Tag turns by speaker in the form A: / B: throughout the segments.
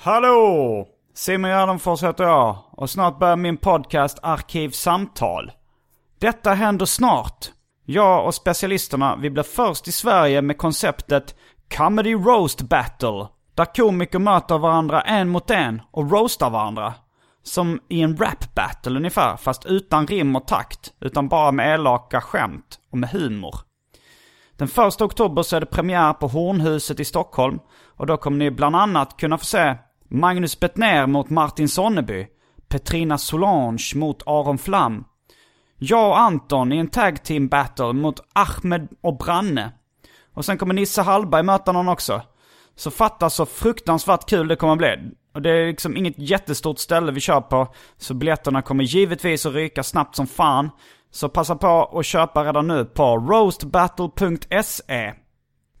A: Hallå! Simon Gärdenfors heter jag och snart börjar min podcast Arkivsamtal. Detta händer snart. Jag och specialisterna, vi blir först i Sverige med konceptet Comedy Roast Battle. Där komiker möter varandra en mot en och roastar varandra. Som i en rap battle ungefär, fast utan rim och takt. Utan bara med elaka skämt och med humor. Den första oktober så är det premiär på Hornhuset i Stockholm. Och då kommer ni bland annat kunna få se Magnus Bettner mot Martin Sonneby. Petrina Solange mot Aron Flam. Jag och Anton i en tag team battle mot Ahmed och Branne. Och sen kommer Nisse Hallberg möta någon också. Så fatta så fruktansvärt kul det kommer bli. Och det är liksom inget jättestort ställe vi kör på. Så biljetterna kommer givetvis att ryka snabbt som fan. Så passa på att köpa redan nu på roastbattle.se.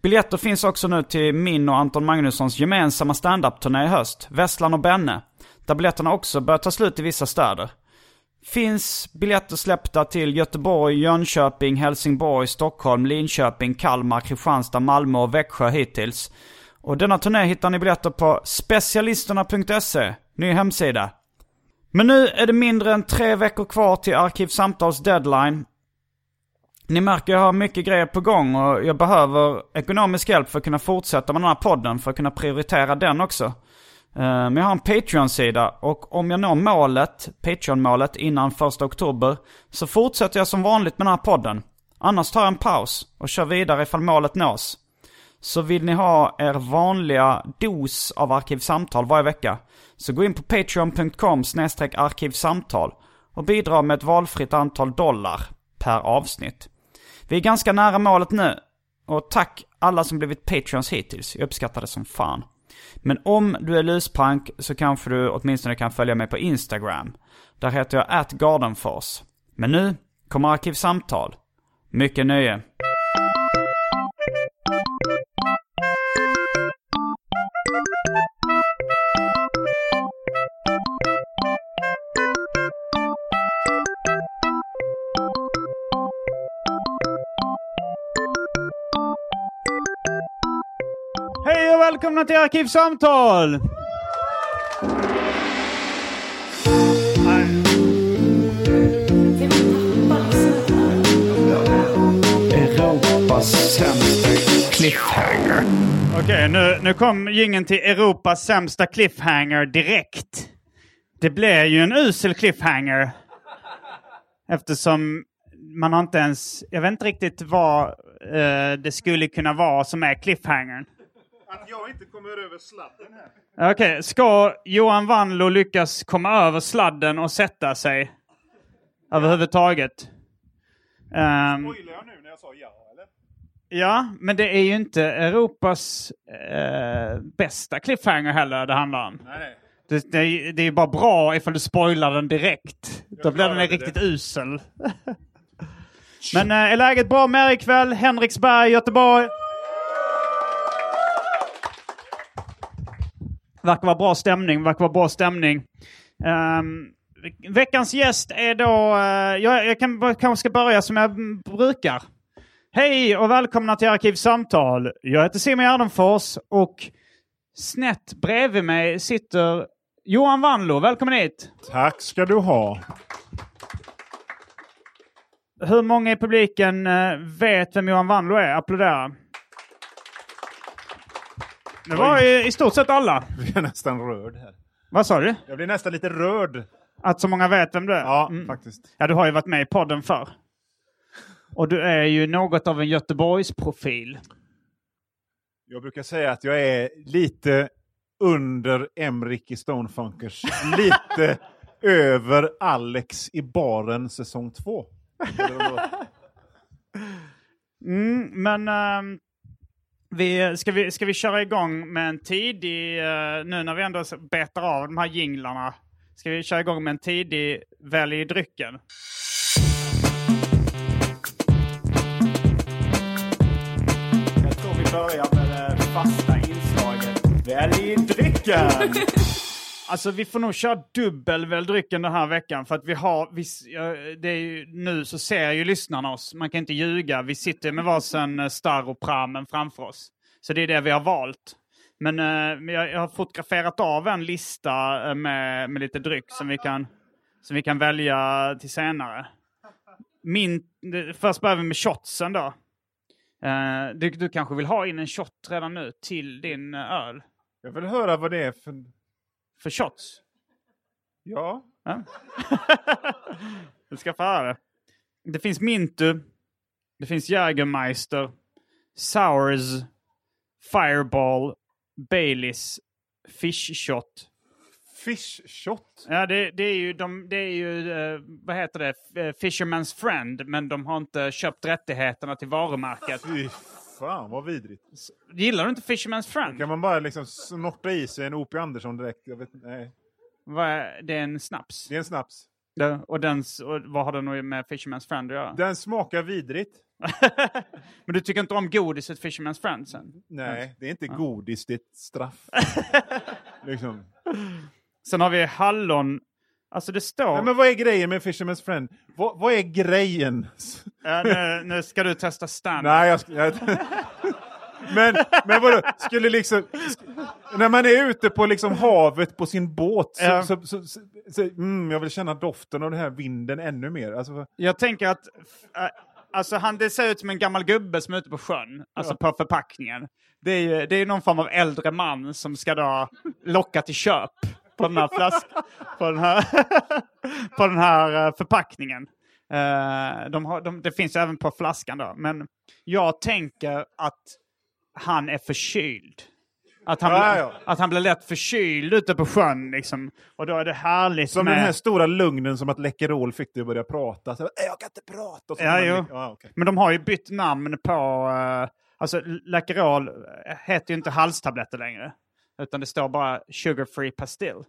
A: Biljetter finns också nu till min och Anton Magnussons gemensamma standup-turné i höst, Vesslan och Benne. Där biljetterna också börjar ta slut i vissa städer. Finns biljetter släppta till Göteborg, Jönköping, Helsingborg, Stockholm, Linköping, Kalmar, Kristianstad, Malmö och Växjö hittills. Och denna turné hittar ni biljetter på specialisterna.se, ny hemsida. Men nu är det mindre än tre veckor kvar till Arkivsamtals deadline. Ni märker jag har mycket grejer på gång och jag behöver ekonomisk hjälp för att kunna fortsätta med den här podden, för att kunna prioritera den också. Eh, men jag har en Patreon-sida och om jag når målet, Patreon-målet innan första oktober så fortsätter jag som vanligt med den här podden. Annars tar jag en paus och kör vidare ifall målet nås. Så vill ni ha er vanliga dos av Arkivsamtal varje vecka så gå in på patreon.com arkivsamtal och bidra med ett valfritt antal dollar per avsnitt. Vi är ganska nära målet nu och tack alla som blivit Patreons hittills. Jag uppskattar det som fan. Men om du är luspank så kanske du åtminstone kan följa mig på Instagram. Där heter jag atgardenfors. Men nu kommer Arkivsamtal. Mycket nöje. Välkomna till Arkivsamtal! Europas sämsta cliffhanger. Okej, nu, nu kom gingen till Europas sämsta cliffhanger direkt. Det blev ju en usel cliffhanger. Eftersom man har inte ens... Jag vet inte riktigt vad eh, det skulle kunna vara som är cliffhangern.
B: Att jag inte kommer över sladden här.
A: Okej, ska Johan Wanlo lyckas komma över sladden och sätta sig? Överhuvudtaget? Ehm,
B: Spoilar jag nu när jag sa ja, eller?
A: ja, men det är ju inte Europas eh, bästa cliffhanger heller det handlar om.
B: Nej, nej.
A: Det, det, är- det är ju bara bra ifall du spoilar den direkt. Då blir den riktigt
B: det.
A: usel. men eh, är läget bra med er ikväll? Henriksberg, Göteborg? Verkar vara bra stämning, verkar vara bra stämning. Ehm, veckans gäst är då... eh, jag, jag kan, kanske ska börja som jag brukar. Hej och välkomna till Arkivsamtal. Jag heter Simon Gärdenfors och snett bredvid mig sitter Johan Wanlo. Välkommen hit!
B: Tack ska du ha.
A: Hur många i publiken eh, vet vem Johan Wanlo är? Applådera.
C: Det var i, i stort sett alla.
B: Jag är nästan rörd här.
C: Vad sa du?
B: Jag blir nästan lite rörd.
C: Att så många vet vem du är?
B: Ja, faktiskt.
C: Ja, du har ju varit med i podden förr. Och du är ju något av en Göteborgsprofil.
B: Jag brukar säga att jag är lite under Emrik i Stonefunkers. lite över Alex i baren säsong två.
C: Mm, men ehm, vi, ska, vi, ska vi köra igång med en tidig, uh, nu när vi ändå betar av de här jinglarna, ska vi köra igång med en tidig välj drycken? Jag tror vi börjar med det fasta inslaget Välj drycken! Alltså vi får nog köra dubbel väldrycken den här veckan för att vi har, vi, det är ju, nu så ser ju lyssnarna oss, man kan inte ljuga. Vi sitter med varsin eh, Staropramen framför oss. Så det är det vi har valt. Men eh, jag, jag har fotograferat av en lista eh, med, med lite dryck som vi kan, som vi kan välja till senare. Min, först börjar vi med shotsen då. Eh, du, du kanske vill ha in en shot redan nu till din eh, öl?
B: Jag vill höra vad det är för...
C: För shots?
B: Ja.
C: Ja. du ska få höra. Det finns Mintu, det finns Jägermeister, Sours, Fireball, Baileys, Fish Shot.
B: Fish shot.
C: Ja, det, det är ju, de, det är ju eh, vad heter det, eh, Fisherman's Friend, men de har inte köpt rättigheterna till varumärket.
B: Fan vad vidrigt.
C: Gillar du inte Fisherman's Friend?
B: Kan man bara liksom snorta i sig en O.P. Andersson direkt? Jag vet, nej.
C: Är, det är en snaps.
B: Det är en snaps.
C: Det- Och, den, och vad har den med Fisherman's Friend att göra?
B: Den smakar vidrigt.
C: men du tycker inte om godiset Fisherman's Friend sen?
B: Nej, det är inte godis, det är ett straff. liksom.
C: Sen har vi hallon. Alltså det står...
B: Nej, men vad är grejen med Fisherman's Friend? Vad, vad är grejen?
C: Ja, nu, nu ska du testa stand.
B: Nej, jag, jag men, men vadå, skulle liksom... När man är ute på liksom havet på sin båt så,
C: Ja.
B: så, så, så, så mm, jag vill känna doften av den här vinden ännu mer. Alltså,
C: Jag tänker att... äh, Alltså han, det ser ut som en gammal gubbe som är ute på sjön. Alltså på förpackningen. Det är ju det är någon form av äldre man som ska då locka till köp på den här flaskan. På den här, på den här eh, förpackningen. Eh, de har, de, det finns ju även på flaskan då. Men jag tänker att han är förkyld. Att han,
B: Ja, ja.
C: att han blir lätt förkyld ute på sjön liksom. Och då är det härligt
B: som
C: med...
B: den här stora lugnen som att Läkerol fick dig att börja prata. Så, "Äh, jag kan inte prata. Och så
C: Ja,
B: man, ja, okej.
C: Men de har ju bytt namn på... Uh, alltså Läkerol heter ju inte halstabletter längre. Utan det står bara Sugar Free Pastill.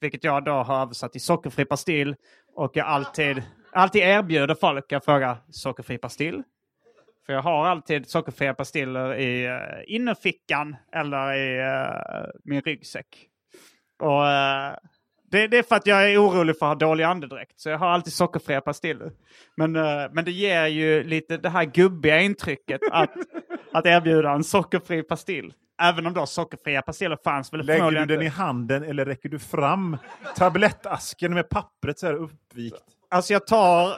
C: Vilket jag då har översatt till sockerfri pastill. Och jag alltid, alltid erbjuder folk att fråga sockerfri pastill. För jag har alltid sockerfria pastiller i uh, innerfickan eller i uh, min ryggsäck. Och uh, det, det är för att jag är orolig för att ha dålig andedräkt. Så jag har alltid sockerfria pastiller. Men, uh, men det ger ju lite det här gubbiga intrycket att, att erbjuda en sockerfri pastill. Även om då sockerfria pastiller fanns väl
B: Lägger du den i handen eller räcker du fram tablettasken med pappret så här uppvikt?
C: Alltså jag tar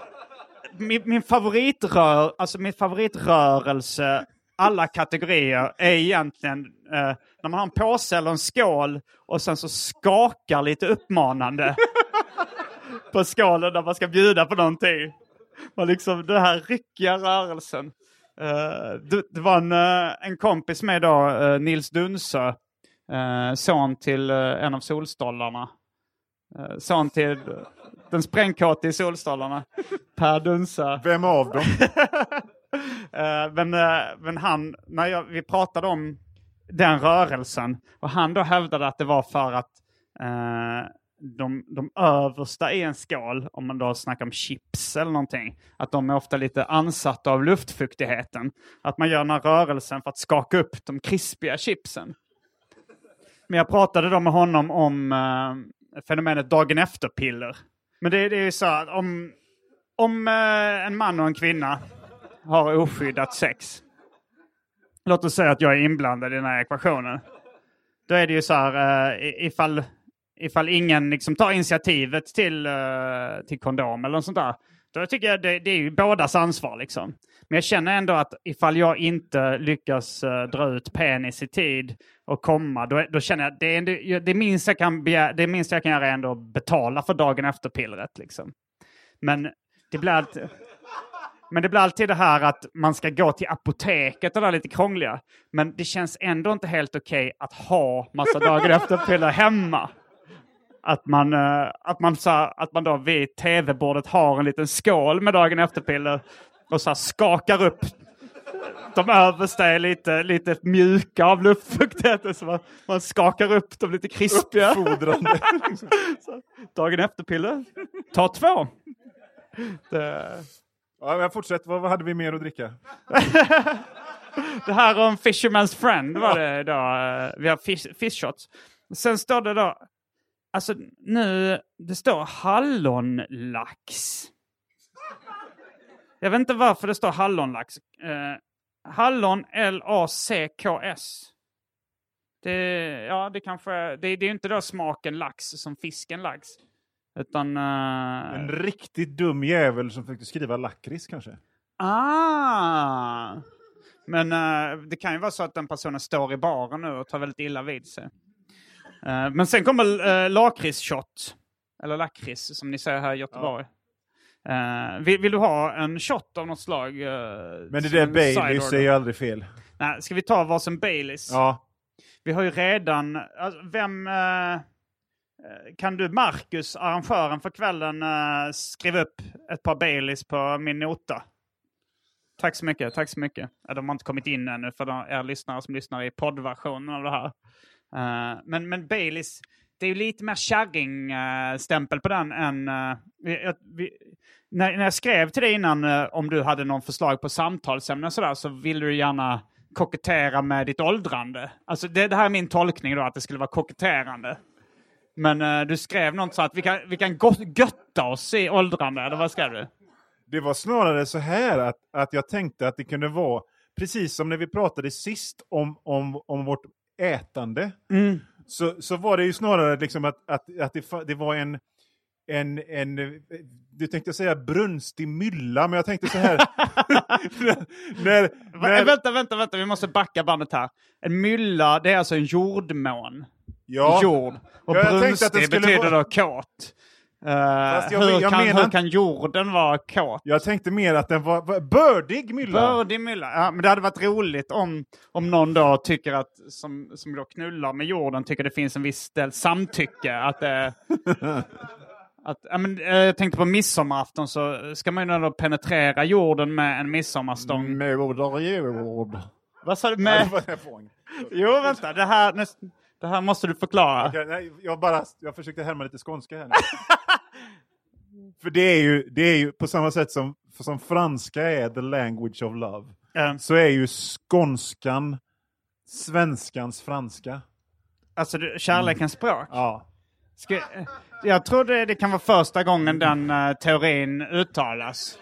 C: min, min favoritrör, alltså min favoritrörelse alla kategorier är egentligen eh, när man har en påse eller en skål och sen så skakar lite uppmanande på skålen när man ska bjuda på någonting. Och liksom den här ryckiga rörelsen. Eh, det, var en, eh, en kompis med då, eh, Nils Dunsö, son till en av solstollarna. Son till den sprängkåte i solstolarna, Per Dunsö.
B: Vem av dem?
C: Men, men han, när jag, vi pratade om den rörelsen och han då hävdade att det var för att de, de översta i en skål, om man då snackar om chips eller någonting, att de är ofta lite ansatta av luftfuktigheten. Att man gör den här rörelsen för att skaka upp de krispiga chipsen. Men jag pratade då med honom om eh, fenomenet dagen efter-piller. Men det, det är ju så att om, om eh, en man och en kvinna har oskyddat sex. Låt oss säga att jag är inblandad i den här ekvationen. Då är det ju så här, eh, ifall, ifall ingen liksom tar initiativet till, eh, till kondom eller något sånt där. Då tycker jag det, det är ju bådas ansvar liksom. Men jag känner ändå att ifall jag inte lyckas uh, dra ut penis i tid och komma, då, då känner jag att det, är det, minsta jag kan begär, det minsta jag kan göra är ändå att betala för dagen efter-pillret. Liksom. Men det blir alltid... Men det blir alltid det här att man ska gå till apoteket och det där lite krångliga. Men det känns ändå inte helt okej okay att ha massa dagar efter-piller hemma. Att man, uh, att, man, så, att man då vid tv-bordet har en liten skål med dagen efter-piller och så skakar upp de översta är lite, lite mjuka av luftfuktighet. Så man, man skakar upp dem lite krispiga.
B: Uppfordrande.
C: dagen efter-piller. Ta två. Det...
B: Ja, men fortsätt. Vad, vad hade vi mer att dricka?
C: det här om Fisherman's Friend var det då. Vi har fish, fish shots. Sen står det då, alltså nu, det står hallonlax. Jag vet inte varför det står hallonlax. Eh, hallon L-A-C-K-S. Det, ja, det kanske det, det är inte då smaken lax som fisken lax. Utan... Uh...
B: En riktigt dum jävel som försökte skriva lakrits kanske?
C: Ah! Men uh, det kan ju vara så att den personen står i baren nu och tar väldigt illa vid sig. Uh, men sen kommer uh, lakritsshot. Eller lakrits som ni säger här i Göteborg. Ja. Vill, vill, du ha en shot av något slag?
B: men det där Baileys är ju aldrig fel.
C: Nej, ska vi ta varsin Baileys?
B: Ja.
C: Vi har ju redan... Alltså, vem... Eh, kan du, Marcus, arrangören för kvällen, uh, skriva upp ett par Baileys på min nota? Tack så mycket. Tack så mycket. De har inte kommit in ännu för de, er lyssnare som lyssnar i poddversionen av det här. Uh, men, men Baileys, det är ju lite mer kärringstämpel på den än... Uh, vi, vi, när, när jag skrev till dig innan uh, om du hade någon förslag på samtalsämnen sådär så ville du gärna kokettera med ditt åldrande. Alltså det, det här är min tolkning då, att det skulle vara koketterande. Men uh, du skrev något så att vi kan, vi kan götta oss i åldrande, eller vad skrev du?
B: Det var snarare så här att, att jag tänkte att det kunde vara, precis som när vi pratade sist om, om, om vårt ätande,
C: mm.
B: så, så var det ju snarare liksom att, att, att det, det var en, en, en, du tänkte säga brunstig mylla, men jag tänkte så här.
C: när, när... Vänta, vänta, vänta, vi måste backa bandet här. En mylla, det är alltså en jordmån
B: ja.
C: jord. Och ja, brunstig betyder vara... då kåt. Uh, jag, hur, jag kan, hur kan jorden vara kåt?
B: Jag tänkte mer att den var, var bördig mylla.
C: Bördig mylla, ja. Men det hade varit roligt om, om någon då tycker att, som, som då knullar med jorden, tycker det finns en viss del samtycke. Att det, att, ja, men, eh, jag tänkte på midsommarafton så ska man ju då penetrera jorden med en midsommarstång.
B: Moder jord.
C: Vad sa du? Med... jo, vänta. Det här, näst, det här måste du förklara.
B: Okay, nej, jag, bara, jag försökte härma lite skånska här nu. För det är, ju, det är ju på samma sätt som, som franska är the language of love.
C: Mm.
B: Så är ju skånskan svenskans franska.
C: Alltså du, kärlekens mm. språk?
B: Ja.
C: Ska, jag tror det, det kan vara första gången den uh, teorin uttalas.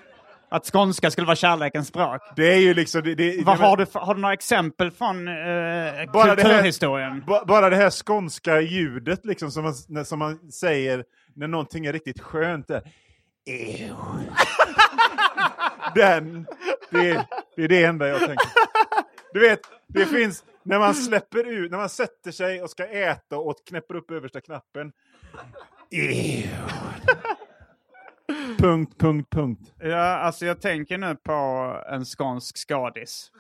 C: Att skånska skulle vara kärlekens språk.
B: Det är ju liksom... Det, det,
C: Vad, har, du, har du några exempel från uh, bara kulturhistorien?
B: Det här, bara det här skånska ljudet liksom som man, som man säger när någonting är riktigt skönt. Där. Den, det, det är det enda jag tänker. Du vet, det finns, när man släpper ut, när man sätter sig och ska äta och knäpper upp översta knappen. punkt, punkt, punkt.
C: Ja, alltså jag tänker nu på en skånsk skadis.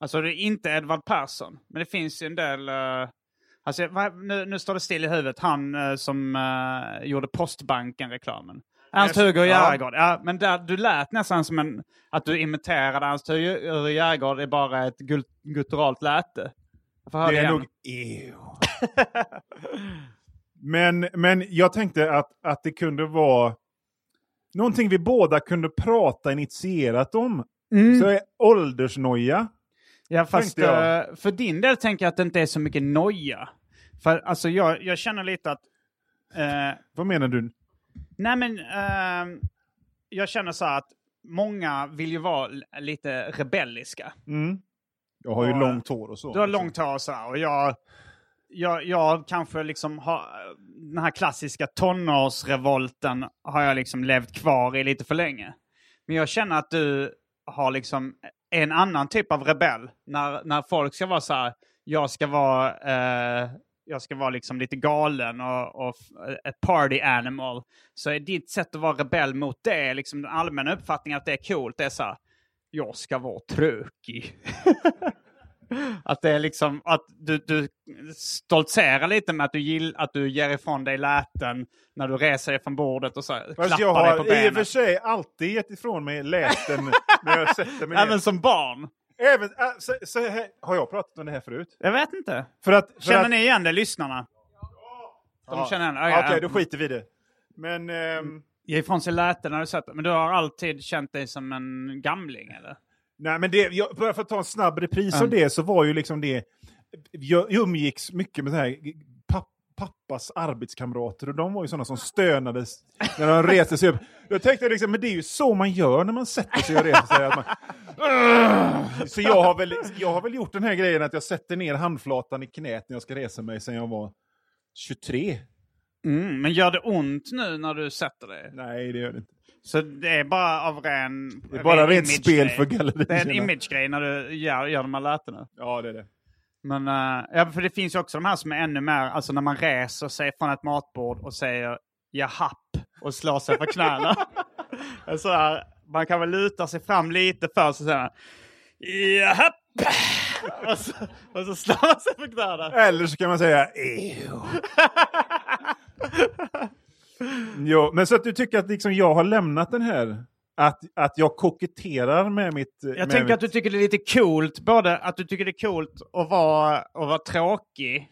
C: Alltså det är inte Edvard Persson, men det finns ju en del... Uh, alltså, nu, nu står det still i huvudet. Han uh, som uh, gjorde Postbanken-reklamen. Ernst-Hugo Järegård. Ja. ja. men där, du lät nästan som en, att du imiterade Ernst-Hugo Järegård är bara ett gutturalt läte.
B: Det är igen. nog... men, men jag tänkte att, att det kunde vara någonting vi båda kunde prata initierat om. Mm. Så är åldersnoja.
C: Ja, fast uh, för din del tänker jag att det inte är så mycket noja. För alltså jag, jag känner lite att... Uh,
B: Vad menar du?
C: Nej men, uh, jag känner så att många vill ju vara lite rebelliska.
B: Mm. Jag har ju och, långt hår och så.
C: Du har långt hår och så och jag, jag, jag kanske liksom har den här klassiska tonårsrevolten har jag liksom levt kvar i lite för länge. Men jag känner att du har liksom en annan typ av rebell. När, när folk ska vara så här, jag ska vara, eh, jag ska vara liksom lite galen och, och eh, ett party animal. Så är ditt sätt att vara rebell mot det, liksom den allmänna uppfattningen att det är coolt, det är så här, jag ska vara tråkig. Att det är liksom att du, du stoltserar lite med att du, gill, att du ger ifrån dig läten när du reser dig från bordet och så
B: Fast
C: klappar
B: jag
C: dig på
B: har i och för
C: benet.
B: sig alltid gett ifrån mig läten när jag sätter mig ner.
C: Även som barn.
B: Även, äh, så, så här, har jag pratat om det här förut?
C: Jag vet inte.
B: För att, för
C: Känner
B: att,
C: ni igen det, lyssnarna? De
B: Ja.
C: känner igen
B: Okej,
C: ja, ja.
B: då skiter vi i det. Men... ehm,
C: Ge ifrån sig läten när du sett Men du har alltid känt dig som en gamling, eller?
B: Nej, men det, jag, bara för att ta en snabb repris av det så var ju liksom det... Jag umgicks mycket med så här, papp, pappas arbetskamrater och de var ju sådana som stönades när de reste sig upp. Då tänkte jag liksom, men det är ju så man gör när man sätter sig och reser sig. Att man, så jag har, väl, jag har väl gjort den här grejen att jag sätter ner handflatan i knät när jag ska resa mig sen jag var 23.
C: Mm, men gör det ont nu när du sätter dig?
B: Nej, det gör det inte.
C: Så det är bara av ren...
B: Det är bara
C: ren
B: rent spel för gallerierna.
C: Det är en image-grej när du gör, gör de här lätena.
B: Ja, det är det.
C: Men, eh, ja, för det finns ju också de här som är ännu mer, alltså när man reser sig från ett matbord och säger jahapp och slår sig på knäna. så här, man kan väl luta sig fram lite först och säga jahapp! och, så, och så slår man sig på knäna.
B: Eller så kan man säga ew. jo, men så att du tycker att liksom jag har lämnat den här, att, att jag koketterar med mitt...
C: Jag
B: med
C: tänker
B: mitt,
C: att du tycker det är lite coolt, både att du tycker det är coolt att vara, att vara tråkig.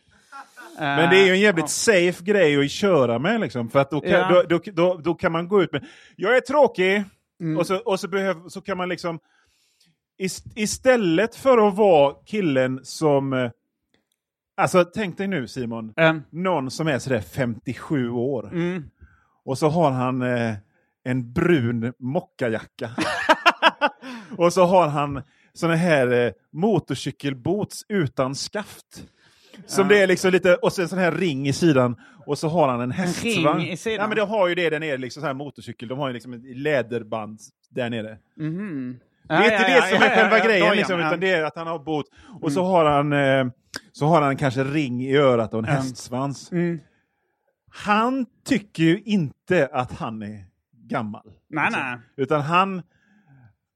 B: Men det är ju en jävligt safe grej att köra med liksom, för att då kan,
C: Ja.
B: då, då, då, då kan man gå ut med jag är tråkig, och, så, och så, behöv, så kan man liksom ist, istället för att vara killen som eh, Alltså tänk dig nu Simon,
C: Mm.
B: någon som är sådär 57 år.
C: Mm.
B: Och så har han eh, en brun mockajacka. och så har han såna här eh, motorcykelboots utan skaft. Som det är liksom lite, och så en sån här ring i sidan. Och så har han en hästsvagn.
C: ring i sidan?
B: Ja men de har ju det där nere, liksom så här motorcykel. De har ju liksom ett läderband där nere. Det är inte det som är själva grejen, liksom, utan det är att han har bot. Och så har han eh, så har han kanske ring i örat och en hästsvans. Han tycker ju inte att han är gammal.
C: Nej,
B: liksom.
C: nej.
B: Utan han,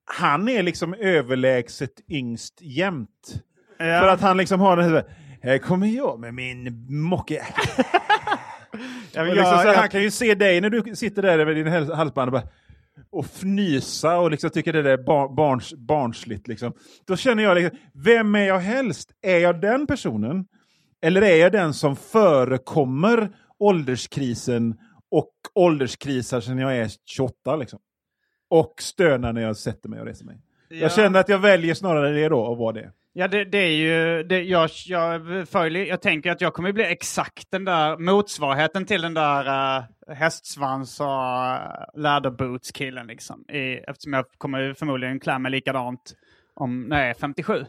B: han är liksom överlägset yngst jämt.
C: Ja.
B: För att han liksom har den här, här kommer jag med min mocke.
C: Ja,
B: liksom, så
C: jag-
B: han kan ju se dig när du sitter där med din halsband och, bara, och fnysa och liksom tycker det där är bar, barns, barnsligt. Liksom. Då känner jag, liksom, vem är jag helst? Är jag den personen? Eller är jag den som förekommer ålderskrisen och ålderskrisar sedan jag är 28? Liksom? Och stönar när jag sätter mig och reser mig.
C: Ja.
B: Jag känner att jag väljer snarare det då, att vara det.
C: Ja, det, det är ju... Det, jag, jag, följer, jag tänker att jag kommer bli exakt den där motsvarigheten till den där uh, hästsvans och uh, läderboots-killen. Liksom. I, eftersom jag kommer förmodligen klä mig likadant om när jag är 57.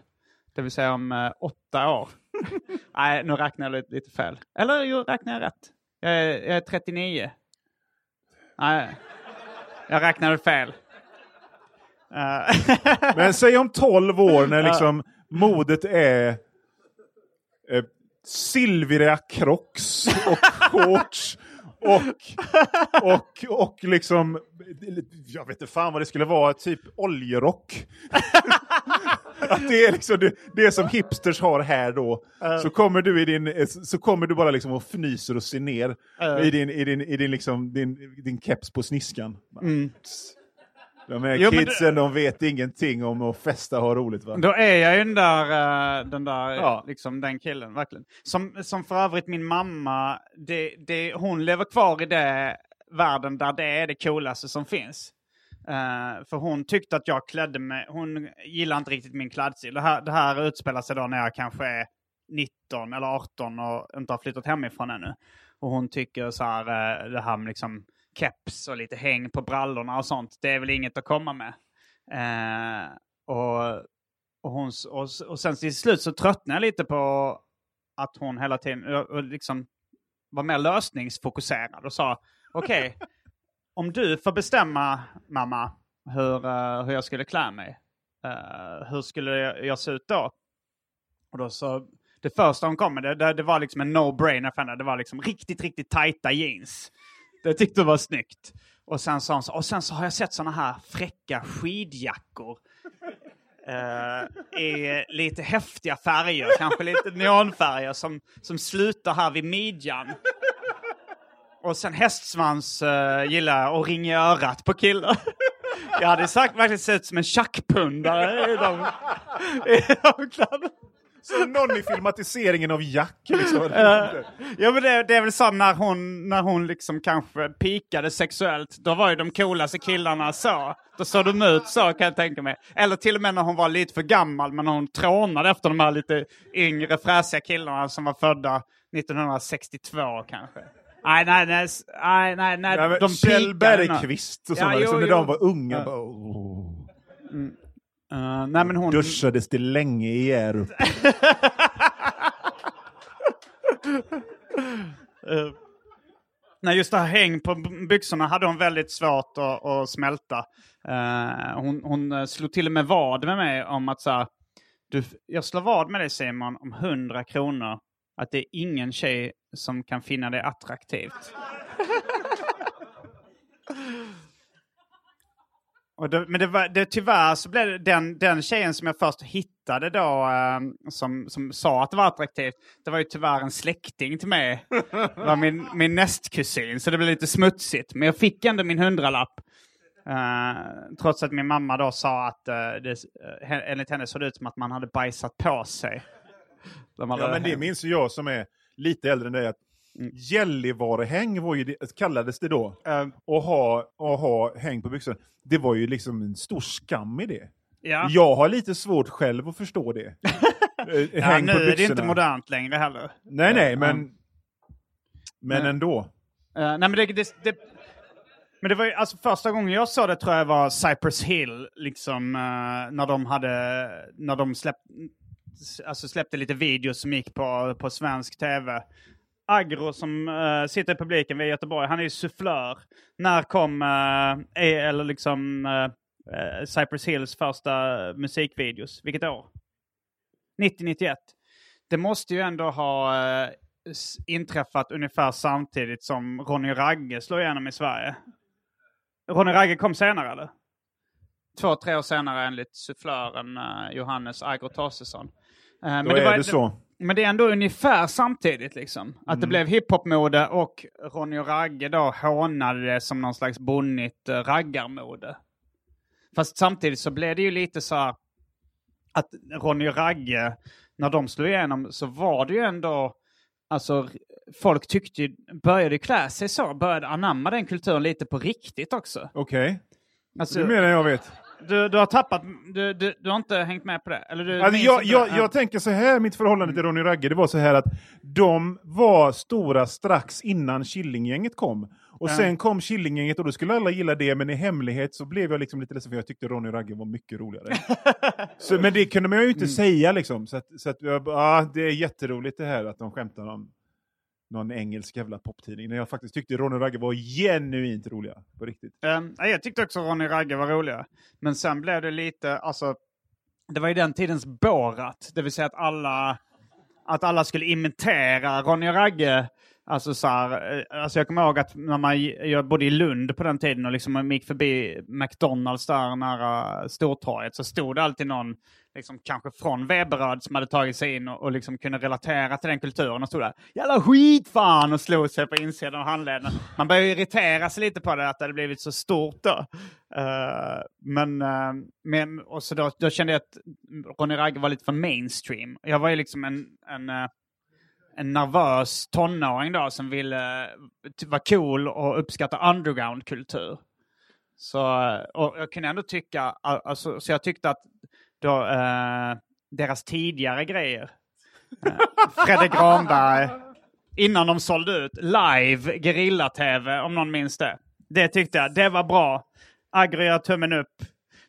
C: Det vill säga om uh, åtta år. Nej, nu räknar jag lite, lite fel. Eller jo, räknar jag rätt? Jag är, jag är 39. Nej, jag räknade fel. Eh,
B: Men säg om 12 år när liksom modet är eh, silvriga crocs och shorts och, och, och liksom, jag vet inte fan vad det skulle vara, typ oljerock. Att det är liksom det, det som hipsters har här då. Så kommer du i din, så kommer du bara liksom och fnyser och ser ner i din, i din, i din, liksom, din, din keps på sniskan. De här
C: Jo,
B: kidsen, de vet ingenting om att festa och ha roligt va?
C: Då är jag ju den där, eh, den, där
B: Ja.
C: liksom, den killen, verkligen. Som, som för övrigt min mamma, det, det, hon lever kvar i det världen där det är det coolaste som finns. Eh, för hon tyckte att jag klädde mig, hon gillar inte riktigt min klädstil. Det här, det här utspelar sig då när jag kanske är 19 eller 18 och inte har flyttat hemifrån ännu. Och hon tycker så här, eh, det här med liksom keps och lite häng på brallorna och sånt, det är väl inget att komma med. Eh, och, och, hon, och, och sen till slut så tröttnade jag lite på att hon hela tiden och, och liksom var mer lösningsfokuserad och sa okej, om du får bestämma mamma hur, eh, hur jag skulle klä mig, eh, hur skulle jag, jag se ut då? Och då så, det första hon kom med, det, det, det var liksom en no-brainer för henne. Det var liksom riktigt, riktigt tajta jeans. Det tyckte hon var snyggt. Och sen sa hon så, och sen så har jag sett såna här fräcka skidjackor. Uh, I lite häftiga färger, kanske lite neonfärger som, som slutar här vid midjan. Och sen hästsvans uh, gillar jag och ring i örat på killar. Jag hade sagt verkligen sett ut som en tjackpundare i de, i de kläderna.
B: Som någon i filmatiseringen av Jack. Liksom.
C: Ja men det, det är väl så när hon, när hon liksom kanske pikade sexuellt. Då var ju de coolaste killarna så. Då såg de ut så kan jag tänka mig. Eller till och med när hon var lite för gammal men hon trånade efter de här lite yngre fräsiga killarna som var födda 1962 kanske. Nej, nej, nej, nej, nej, nej
B: Ja,
C: de
B: Kjell. Bergqvist och sådana,
C: Ja, jo,
B: liksom, när
C: jo.
B: de var unga. Bara, oh.
C: Eh, nej men hon...
B: Duschades det länge i Hjärup.
C: Nej, just det här häng på byxorna hade hon väldigt svårt att, att smälta. Eh, hon, hon slog till och med vad med mig om att så här, du, jag slår vad med dig Simon om 100 kronor att det är ingen tjej som kan finna det attraktivt. Det, men det var, det, tyvärr så blev det den, den tjejen som jag först hittade då eh, som, som sa att det var attraktivt. Det var ju tyvärr en släkting till mig. Det var min, min nästkusin så det blev lite smutsigt. Men jag fick ändå min hundralapp. Eh, trots att min mamma då sa att eh, det, eh, enligt henne såg det ut som att man hade bajsat på sig. De hade-
B: Ja, men det minns jag som är lite äldre än dig. Att Gällivarehäng var ju det, kallades det då.
C: Eh,
B: Och ha, och ha häng på byxorna. Det var ju liksom en stor skam i det.
C: ja.
B: Jag har lite svårt själv att förstå det. Eh,
C: ja,
B: häng
C: nu
B: på
C: är det inte modernt längre heller.
B: Nej, nej, men, men
C: Men-
B: ändå.
C: Eh, nej men det, det, det, men det var ju, alltså första gången jag såg det tror jag var Cypress Hill, liksom eh, när de hade, när de släpp, alltså släppte lite videos som gick på, på svensk tv. Agro som eh, sitter i publiken vid Göteborg, han är ju sufflör. När kom, är, eller liksom eh, Cypress Hills första musikvideos? Vilket år? 90-91. Det måste ju ändå ha inträffat ungefär samtidigt som Ronny Ragge slog igenom i Sverige. Ronny Ragge kom senare eller? Två, tre år senare enligt sufflören eh, Johannes Agro Tosesson. Eh, men
B: Då är
C: var-
B: det så.
C: Men det är ändå ungefär samtidigt liksom. Att det blev hiphopmode och Ronny och Ragge då hånade det som någon slags bonnigt eh, raggarmode. Fast samtidigt så blev det ju lite så här att Ronny och Ragge, när de slog igenom så var det ju ändå, alltså folk tyckte ju, började klä sig så, började anamma den kulturen lite på riktigt också.
B: Okej,
C: Alltså,
B: det än jag vet.
C: Du, du har tappat, du, du, du har inte hängt med på det? Eller du
B: Alltså, jag, jag, jag tänker så här, mitt förhållande till Ronny Ragge, det var så här att de var stora strax innan Killinggänget kom. Och
C: Ja.
B: sen kom Killinggänget och då skulle alla gilla det, men i hemlighet så blev jag liksom lite ledsen för jag tyckte Ronny Ragge var mycket roligare. så, men det kunde man ju inte
C: Mm.
B: säga liksom. Så, att, så att, bara, ah, det är jätteroligt det här att de skämtar om någon engelsk jävla poptidning. När jag faktiskt tyckte Ronny Ragge var genuint roliga. På riktigt.
C: Um, jag tyckte också Ronny Ragge var roliga. Men sen blev det lite, alltså, det var ju den tidens Borat. Det vill säga att alla, att alla skulle imitera Ronny Ragge. Alltså så här, eh, alltså jag kommer ihåg att när man, jag bodde i Lund på den tiden och liksom man gick förbi McDonalds där nära Stortorget så stod det alltid någon, liksom kanske från Veberöd som hade tagit sig in och, och liksom kunde relatera till den kulturen och stod där jävla skit fan och slog sig på insidan av handleden. Man började irritera sig lite på det att det hade blivit så stort då. Uh, men, uh, men och så då, då kände jag att Ronny Ragge var lite för mainstream. Jag var ju liksom en, en uh, en nervös tonåring då som ville vara cool och uppskatta undergroundkultur. Så, och jag kunde ändå tycka, alltså, så jag tyckte att då, eh, deras tidigare grejer, eh, Fredrik Granberg, innan de sålde ut, live gerilla-tv om någon minns det. Det tyckte jag, det var bra. Agro gör tummen upp.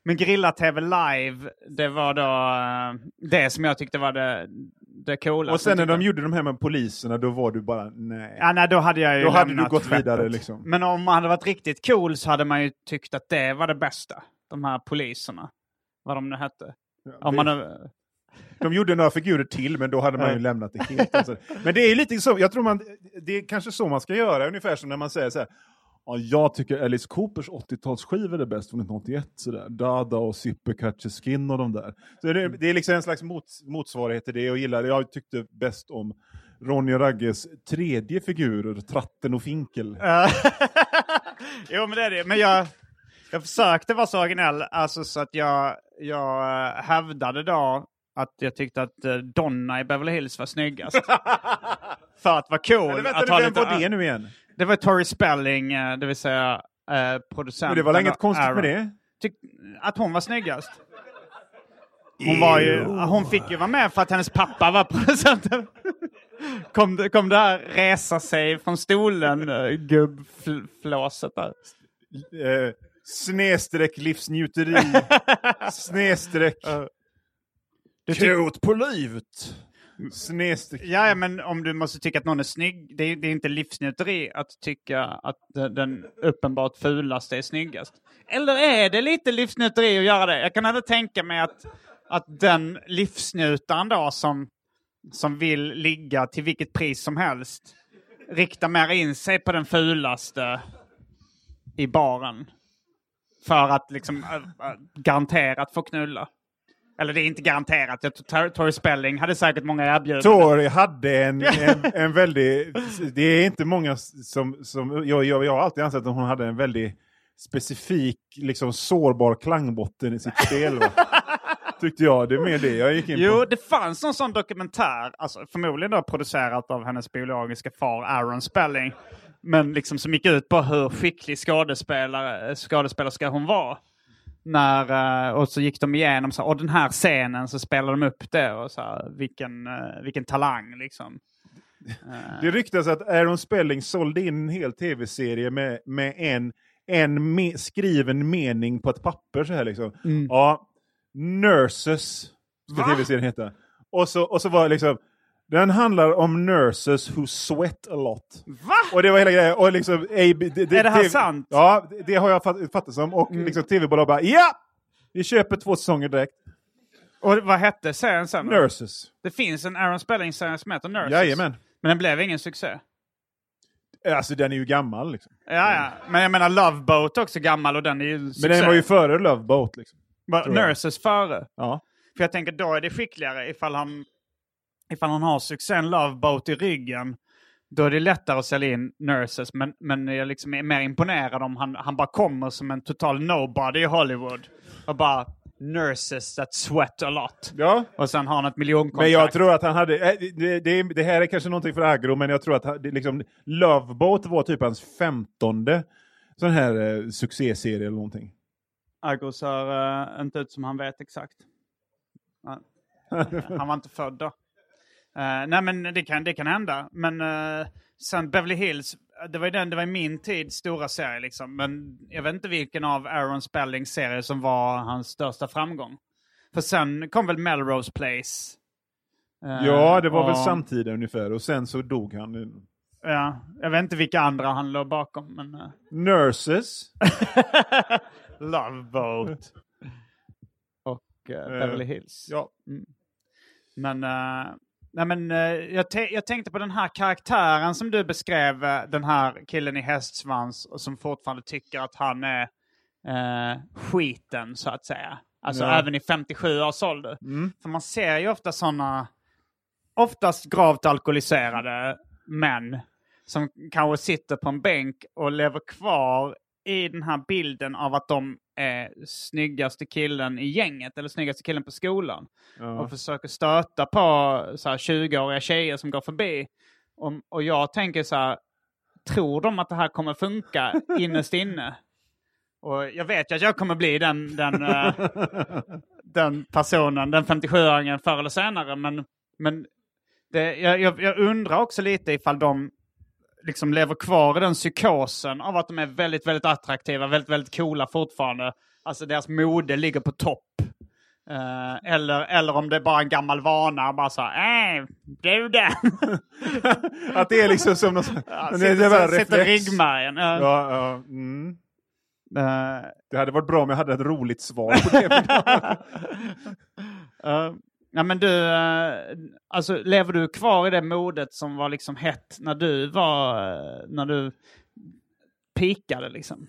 C: Men gerilla-tv live, det var då eh, det som jag tyckte var det, det coola.
B: Och sen när de gjorde de här med poliserna, då var du bara nej.
C: Ja, nej, då hade jag ju
B: Då hade du gått
C: skeppet.
B: vidare, liksom.
C: Men om man hade varit riktigt cool så hade man ju tyckt att det var det bästa. De här poliserna. Vad de nu hette. Om man, hade-
B: De gjorde några figurer till, men då hade man ju
C: Ja.
B: lämnat det helt. Alltså. Men det är lite så, jag tror man, det är kanske så man ska göra, ungefär som när man säger så här. Ja, jag tycker Alice Coopers 80-talsskivor är bäst från 1981. Sådär. Dada och Sippe Skin och de där. Så det, det är liksom en slags mot, motsvarighet till det jag gillar. Jag tyckte bäst om Ronny och Ragges tredje figurer, Tratten och Finkel.
C: jo, men det är det. Men jag, jag försökte vara så originell, alltså så att jag, jag eh, hävdade då att jag tyckte att eh, Donna i Beverly Hills var snyggast. För att vara cool.
B: Eller vänta,
C: att
B: nu,
C: ha
B: vem
C: lite-
B: var det nu igen?
C: Det var Tori Spelling, eh, det vill säga eh, producenten.
B: Men det var väl inget konstigt med det?
C: Tyck, att hon var snyggast. Hon, var ju, hon fick ju vara med för att hennes pappa var producenten. Kom kom här resa sig från stolen, gubbflåset där.
B: Snedstreck livsnjuteri. snedstreck krut på livet. Snedstreck.
C: Ja, men om du måste tycka att någon är snygg, det är, det är inte livsnjuteri att tycka att de- den uppenbart fulaste är snyggast. Eller är det lite livsnjuteri att göra det? Jag kan ändå tänka mig att, att den livsnjutaren då som, som vill ligga till vilket pris som helst riktar mer in sig på den fulaste i baren. För att liksom äh, äh, garanterat få knulla. Eller det är inte garanterat. Jag Tori Spelling hade säkert många erbjudanden.
B: Tori hade en, en, en väldigt... Det är inte många som... som jag, jag, jag har alltid ansett att hon hade en väldigt specifik, liksom sårbar klangbotten i sitt spel. Va? Tyckte jag. Det är mer det jag gick in
C: Jo,
B: på.
C: det fanns någon sån dokumentär, alltså förmodligen då producerat av hennes biologiska far Aaron Spelling. Men liksom som gick ut på hur skicklig skådespelare, skådespelerska hon var. När, eh, och så gick de igenom så, och den här scenen så spelade de upp det och så här, vilken, eh, vilken talang liksom.
B: Det ryktas att Aaron Spelling sålde in en hel tv-serie med, med en, en me skriven mening på ett papper. så här liksom. Ja, Nurses ska tv-serien heta. Och så, och så var det liksom, den handlar om nurses who sweat a lot.
C: Va?
B: Och det var hela grejen. Och liksom, AB, det,
C: Är det här
B: TV
C: sant?
B: Ja, det, det har jag fatt, fattat som. Och liksom tv-bolag bara, ja! Vi köper två säsonger direkt.
C: Och vad hette serien sen?
B: Nurses.
C: Det finns en Aaron Spelling-serie som heter Nurses.
B: Jajamän.
C: Men den blev ingen succé.
B: Alltså den är ju gammal liksom.
C: Ja, ja. Men jag menar Love Boat är också gammal och den är ju
B: Men
C: succé.
B: den var ju före Love Boat liksom. Tror jag.
C: Nurses före.
B: Ja.
C: För jag tänker då är det skickligare ifall han, ifall han har succén Love Boat i ryggen. Då är det lättare att sälja in Nurses. Men, men jag liksom är mer imponerad om han, han bara kommer som en total nobody i Hollywood. Och bara Nurses that sweat a lot.
B: Ja.
C: Och sen har han ett miljonkontrakt.
B: Men jag tror att han hade, eh, det, det, det här är kanske någonting för aggro, men jag tror att det, liksom, Love Boat var typ hans femtonde sån här eh, succéserie eller någonting.
C: Agro ser eh, inte ut som han vet exakt. Han, han var inte född då. Eh, nej men det kan, det kan hända. Men uh, sen Beverly Hills, det var ju den, det var i min tid stora serie liksom. Men jag vet inte vilken av Aaron Spellings serier som var hans största framgång. För sen kom väl Melrose Place. Eh,
B: Ja, det var väl
C: och-
B: samtida ungefär, och sen så dog han.
C: Ja, jag vet inte vilka andra han låg bakom. Men, eh,
B: Nurses.
C: Love Boat. Och eh, Beverly Hills.
B: Ja.
C: Men, eh, nej men eh, jag, jag tänkte på den här karaktären som du beskrev, eh, den här killen i hästsvans som fortfarande tycker att han är eh, skiten så att säga. Alltså
B: Ja.
C: även i 57 års ålder. För man ser ju ofta sådana, oftast gravt alkoholiserade män som kanske sitter på en bänk och lever kvar i den här bilden av att de är snyggaste killen i gänget eller snyggaste killen på skolan. Och försöker stöta på så här 20-åriga tjejer som går förbi. Och, och jag tänker så här, tror de att det här kommer funka innerst inne? Och jag vet ju att jag kommer bli den, den, eh, den personen, den 57-åringen förr eller senare. Men, men det, jag, jag, jag undrar också lite ifall de liksom lever kvar i den psykosen av att de är väldigt, väldigt attraktiva, väldigt, väldigt coola fortfarande. Alltså deras mode ligger på topp. Eh, eller, eller om det är bara en gammal vana, bara så här, äh, du den!
B: Att det är liksom som någon sån-
C: Ja, sitter, sitter ryggmärgen. Ja.
B: Ja, ja, mm.
C: Eh,
B: Det hade varit bra om jag hade ett roligt svar på det.
C: ja men du, eh, alltså lever du kvar i det modet som var liksom hett när du var, eh, när du pikade liksom?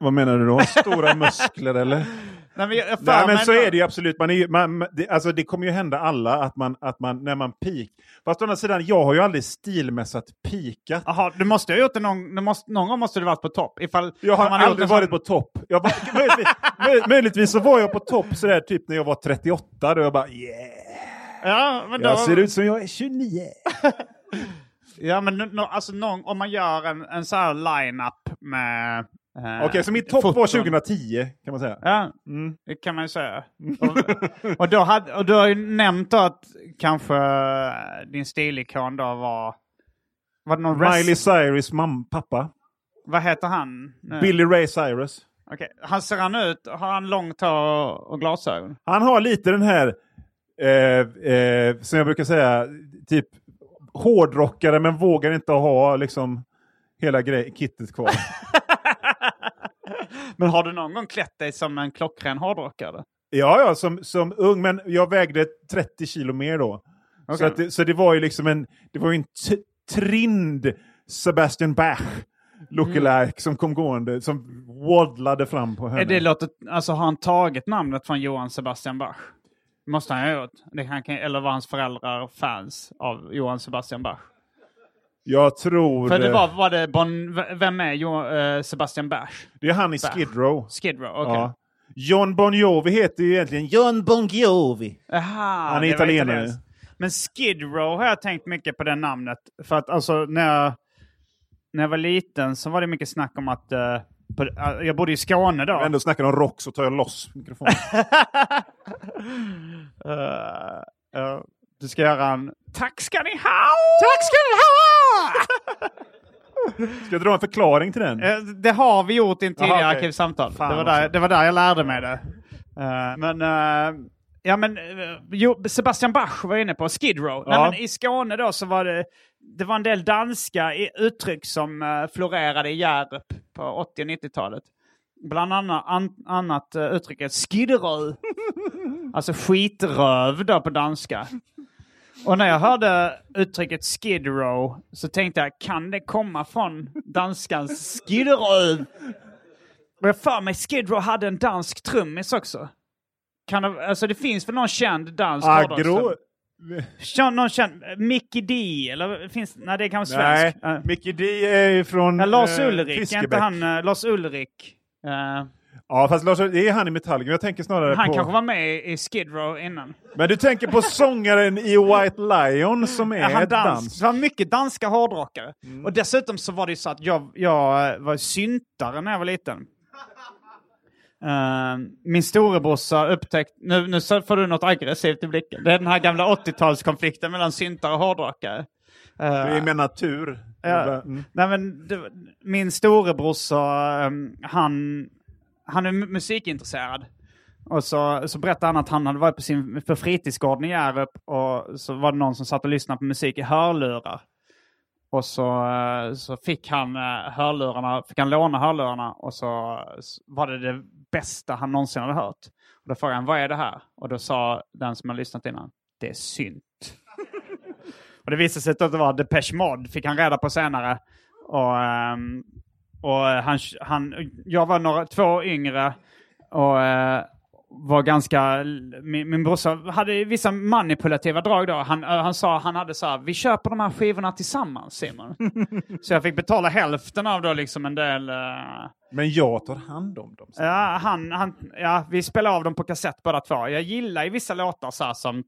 B: Vad menar du då? Stora muskler eller?
C: Nej men, jag,
B: Nej men så är det ju absolut. Man är, ju- man, det, alltså, det kommer ju hända alla att man, att man när man peak. Fast å andra sidan, jag har ju aldrig stilmässigt pikat.
C: Jaha, du måste ha gjort det någon, du måste, någon gång måste du varit på topp. Ifall,
B: Jag har aldrig
C: sån-
B: varit på topp. Jag var, möjligtvis, möj, möjligtvis så var jag på topp sådär typ när jag var 38. Då jag bara yeah,
C: Ja, men då,
B: jag ser ut som jag är 29.
C: Ja, men no, alltså någon, om man gör en, en sån här line-up med... eh,
B: Okej, så mitt topp var
C: foton.
B: 2010 kan man säga.
C: Ja,
B: Mm.
C: det kan man ju säga. Och, och, då hade, och du har ju nämnt då att kanske eh, din stilikon då var... Var det någon
B: Miley Cyrus mam, pappa.
C: Vad heter han? nu?
B: Billy Ray Cyrus.
C: Okej, Han ser han ut? Har han långt hår och glasögon?
B: Han har lite den här, eh, eh, som jag brukar säga, typ hårdrockare men vågar inte ha liksom hela kittet kvar.
C: Men har du någon gång klätt dig som en klockren hårdrockare?
B: ja, ja, som, som ung, men jag vägde 30 kilo mer då. Så,
C: Okej.
B: att det, så det var ju liksom en, det var en trind Sebastian Bach lookalike som kom gående, som waddlade fram på henne.
C: Är det låter, alltså har han tagit namnet från Johann Sebastian Bach? Måste han ha gjort. Det kan, eller var hans föräldrar fans av Johann Sebastian Bach?
B: Jag tror
C: För det
B: eh,
C: var, var det bon, vem är jo, eh, Sebastian Bach?
B: det är han i. Skid Row.
C: Skid Row, okej.
B: Ja. John Bon Jovi heter ju egentligen John Bon Jovi.
C: Aha,
B: Han är italienare.
C: Men Skid Row har jag tänkt mycket på det namnet. För att alltså när jag, när jag var liten så var det mycket snack om att... eh, på, eh, jag bodde i Skåne då.
B: Om ändå snackar om rock så tar jag loss mikrofonen.
C: Ja, du ska göra en... Tack ska ni ha! Tack ska ni ha!
B: Ska jag dra en förklaring till den?
C: Eh, det har vi gjort i en tidigare
B: Jaha, okej.
C: arkivsamtal.
B: Fan
C: Det var,
B: också.
C: där, det var där jag lärde mig det. Eh, men... eh, Ja men jo, Sebastian Bach var inne på, Skid Row. Nej,
B: Ja.
C: men I Skåne då så var det, det var en del danska i- uttryck som uh, florerade i Hjärup på 80 och 90-talet. Bland annat, an, annat uh, uttrycket skidröv. alltså skitröv då på danska. Och när jag hörde uttrycket skid row så tänkte jag, kan det komma från danskans skidröv? Och jag för mig Skid Row hade en dansk trummis också. Kan det, alltså det finns väl någon känd dansk
B: Agro?
C: Känd- Någon känd, Mickey D eller finns, nej det är kanske
B: Nej,
C: svensk. Ja.
B: Mickey D är ju från
C: Ja, Lars
B: eh,
C: Ulrik, är inte
B: Fiskebäck.
C: han uh, Lars Ulrik? Eh,
B: Ja, fast Lars, det är han i Metallica. Jag tänker snarare
C: han
B: på...
C: kanske var med i Skid Row innan.
B: Men du tänker på sångaren i White Lion som är
C: Ja, han dans.
B: dans.
C: Det var mycket danska hårdrockare. Och dessutom så var det ju så att jag, jag eh, var syntare när jag var liten. Eh, min storebrorsa upptäckte, nu, nu får du något aggressivt i blicken. Det är den här gamla 80-talskonflikten mellan syntare och hårdrockare. Eh,
B: Det är med natur.
C: Ja.
B: Mm.
C: Nej, men det, min storebrorsa, um, han, han är musikintresserad. Och så, så berättade han att han hade varit på sin på fritidsgården i Hjärup och så var det någon som satt och lyssnade på musik i hörlurar. Och så, eh, så fick han eh, hörlurarna, fick han låna hörlurarna och så var det det bästa han någonsin hade hört. Och då frågade han, vad är det här? Och då sa den som hade lyssnat innan, det är synt. Och det visade sig att det var Depeche Mode, fick han reda på senare. Och, um, och han, han, jag var några, två yngre och eh, var ganska... Min, min brorsa hade vissa manipulativa drag då. Han, eh, han sa han hade så här, vi köper de här skivorna tillsammans Simon. så jag fick betala hälften av då liksom en del... eh,
B: Men jag tar hand om dem.
C: Ja, han, han, ja, vi spelade av dem på kassett båda två. Jag gillar ju vissa låtar så här som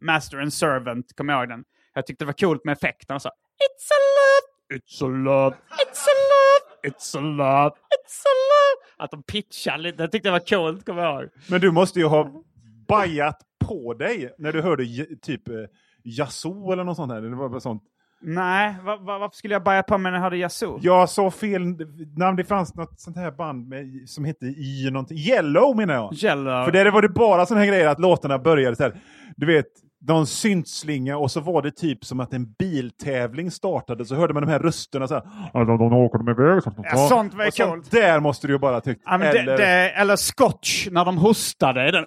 C: Master and Servant, kommer jag ihåg den? Jag tyckte det var coolt med effekterna så. It's a love, it's a love, it's a love, it's a love, it's a love. Att de pitchar lite, det tyckte jag var coolt, kommer jag ihåg.
B: Men du måste ju ha bajat på dig när du hörde typ eh, Yazoo eller något sånt här. Det var sånt.
C: Nej, va, va, varför skulle jag börja på med när jag hörde Yazoo?
B: Jag sa fel namn, det fanns något sånt här band med, som hette Y någonting. Yellow menar jag.
C: Yellow.
B: För där var det bara såna här grejer att låtarna började så här. Du vet, någon syntslinga och så var det typ som att en biltävling startade. Så hörde man de här rösterna så här. "Ja, De, de åker de iväg. Så,
C: Ja, sånt var ju
B: sånt
C: coolt.
B: Där måste du ju bara tyckt.
C: Ja,
B: eller,
C: det, det, eller scotch när de hostade. Den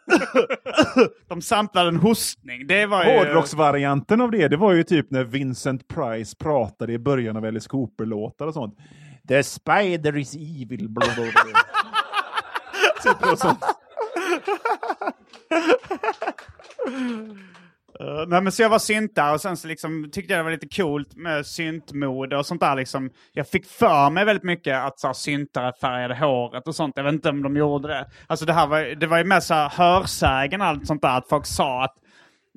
C: de samplade en hostning. Det var ju...
B: Hårdrocksvarianten av det, det var ju typ när Vincent Price pratade i början av Alice Cooper-låtar och sånt. The spider is evil. Blah, blah, blah. typ något sånt.
C: Uh, nej, men så jag var syntare och sen så liksom tyckte jag det var lite coolt med syntmode och sånt där. Liksom. Jag fick för mig väldigt mycket att så här, syntare färgade håret och sånt. Jag vet inte om de gjorde det. Alltså det här var, det var ju mer så här hörsägen och allt sånt där. Att folk sa att,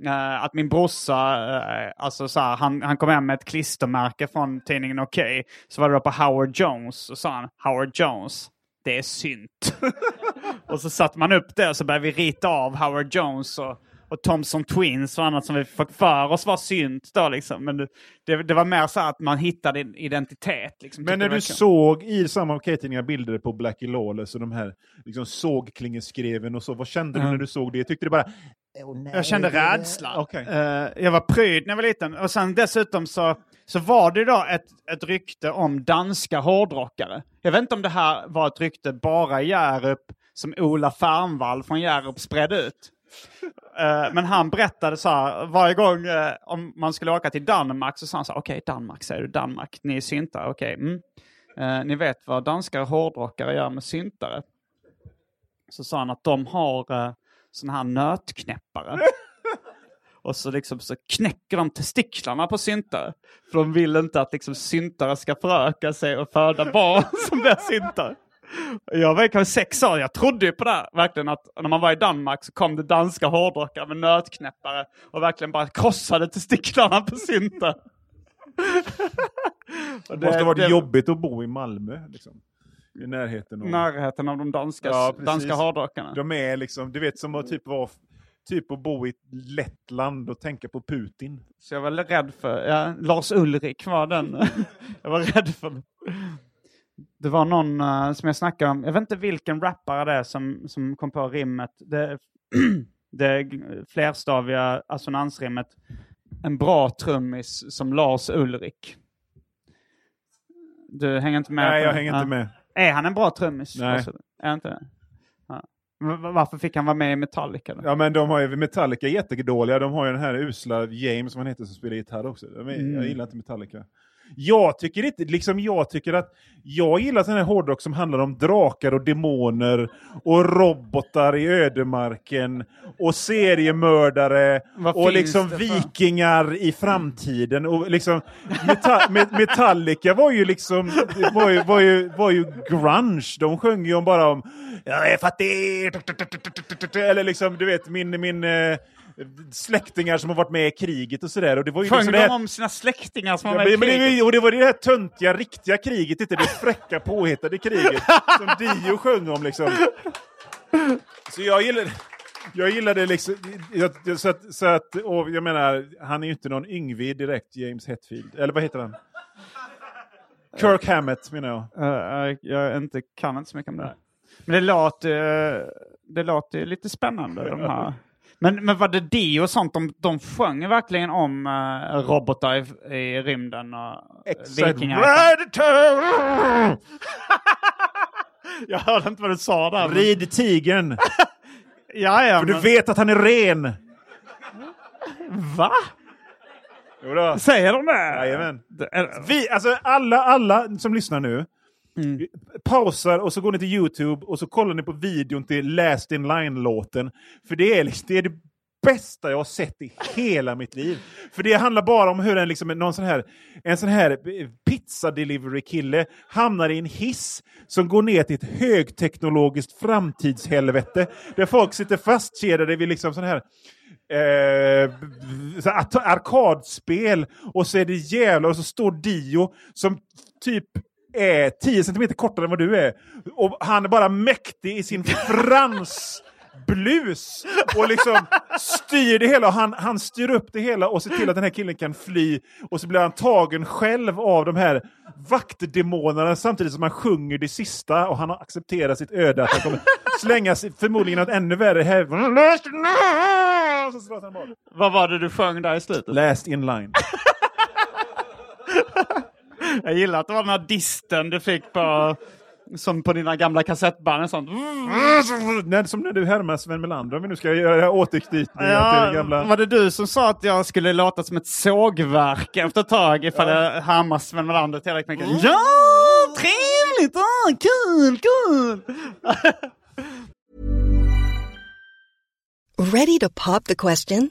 C: uh, att min brorsa, uh, alltså så här, han, han kom hem med ett klistermärke från tidningen Okej. Så var det då på Howard Jones och sa han Howard Jones. Det är synt. och så satte man upp det och så började vi rita av Howard Jones och och Thompson Twins och annat som vi fick för oss var synt då liksom. Men det, det, var mer så att man hittade en identitet. Liksom,
B: Men när du såg i samma Okej-tidningar bilder på Blackie Lawless och de här liksom, sågklingeskreven och så, vad kände du när du såg det? Tyckte du bara
C: Jag kände rädsla.
B: Okej.
C: Eh, jag var pryd när jag var liten. Och sen dessutom så, så var det då ett, ett rykte om danska hårdrockare. Jag vet inte om det här var ett rykte bara i Hjärup som Ola Fernvall från Hjärup spred ut. Eh, men han berättade så här, varje gång eh, om man skulle åka till Danmark så sa han så här, okej Danmark säger du, Danmark, ni är syntare, okej. mm. Eh, ni vet vad danska hårdrockare gör med syntare? Så sa han att de har eh, sådana här nötknäppare. Och så, liksom, så knäcker de testiklarna på syntare. För de vill inte att liksom, syntare ska föröka sig och föda barn som blir syntare. Jag var kanske sex år, jag trodde ju på det här, verkligen att när man var i Danmark så kom det danska hårdrockare med nötknäppare och verkligen bara krossade testiklarna på syntare. Och
B: Det måste ha varit
C: det-
B: jobbigt att bo i Malmö. Liksom. I närheten. Av.
C: Närheten av de danska,
B: Ja,
C: danska hårdrockarna.
B: De är liksom, du vet som att typ vara typ att bo i Lettland och tänka på Putin.
C: Så jag var rädd för, ja, Lars Ulrik var den. jag var rädd för. Det var någon eh, som jag snackade om, jag vet inte vilken rappare det är som, som kom på rimmet. Det, det flerstaviga assonansrimmet. En bra trummis som Lars Ulrik. Du hänger inte med?
B: Nej, jag hänger inte med.
C: Är han en bra trummis?
B: Nej.
C: Ulrik? Är inte det? Varför fick han vara med i Metallica då?
B: Ja men de har ju, Metallica är jättedåliga, de har ju den här usla James som han heter som spelar gitarr också. De är,
C: Mm.
B: Jag gillar inte Metallica. Jag tycker inte, liksom jag tycker att, jag gillar sån här hårdrock som handlar om drakar och demoner och robotar i ödemarken och seriemördare
C: Vad
B: och liksom vikingar i framtiden. Och liksom, Meta Me- Metallica var ju liksom, var ju, var ju, var ju grunge. De sjöng ju om bara om jag är fattig, eller liksom du vet min, min eh, släktingar som har varit med i kriget och sådär. Och det var ju
C: Sjöng
B: liksom
C: de
B: det här-
C: om sina släktingar som
B: Ja,
C: var med i
B: det,
C: kriget?
B: var- och det var det här töntiga, riktiga kriget, inte det fräcka påhittade kriget som Dio sjöng om liksom. Så jag gillar, jag gillade liksom, så att, så att, och jag menar, han är ju inte någon Yngwie direkt, James Hetfield. Eller vad heter han? Kirk Hammett menar jag.
C: Uh, jag inte, kan inte så mycket om det. Men det låter, uh, det låter lite spännande. De här. Men, men var det Dio och sånt? De, de sjöng verkligen om uh, robotar i, i rymden och
B: Exakt.
C: vikingar. Jag hörde inte vad du sa där. men-
B: Rid tigern,
C: Ja, ja,
B: för du
C: men-
B: vet att han är ren.
C: Va?
B: Jodå.
C: Säger de det?
B: Jajamän.
C: Det
B: Vi, alltså alla, alla som lyssnar nu, Mm. pausar och så går ni till Youtube och så kollar ni på videon till Last in Line-låten. För det är, liksom- det är det bästa jag har sett i hela mitt liv. För det handlar bara om hur en, liksom, någon sån här, en sån här pizza delivery kille hamnar i en hiss som går ner till ett högteknologiskt framtidshelvete. Där folk sitter fastkedjade vid liksom sån här eh, arkadspel och så är det jävlar och så står Dio som typ är 10 centimeter kortare än vad du är. Och han är bara mäktig i sin frans blus och liksom styr det hela. Och han, han styr upp det hela och ser till att den här killen kan fly. Och så blir han tagen själv av de här vaktdemonerna samtidigt som han sjunger det sista och han har accepterat sitt öde att han kommer slängas förmodligen något ännu värre helvete. Så han bort.
C: Vad var det du sjöng där i slutet?
B: Last in line.
C: Jag gillar att det var den här disten du fick på, som på dina gamla kassettband. Sånt.
B: Nej, som när du härmar Sven Melander, om vi nu ska göra återknytning till
C: Ja,
B: det gamla...
C: Var det du som sa att jag skulle låta som ett sågverk efter ett tag ifall jag härmar Sven Melander tillräckligt mycket? Ja, trevligt! Ah, kul, kul!
D: Ready to pop the question?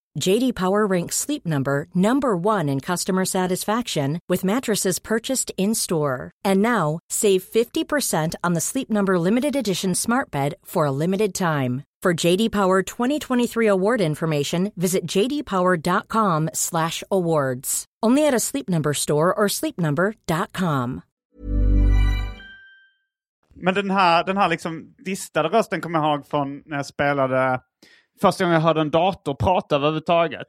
E: JD Power ranks Sleep Number number 1 in customer satisfaction with mattresses purchased in-store. And now, save 50% on the Sleep Number limited edition Smart Bed for a limited time. For JD Power 2023 award information, visit jdpower.com/awards. Only at a Sleep Number store or sleepnumber.com.
C: Men den här, den här liksom distade rösten kommer jag ihåg från när jag spelade första gången jag hörde en dator prata överhuvudtaget.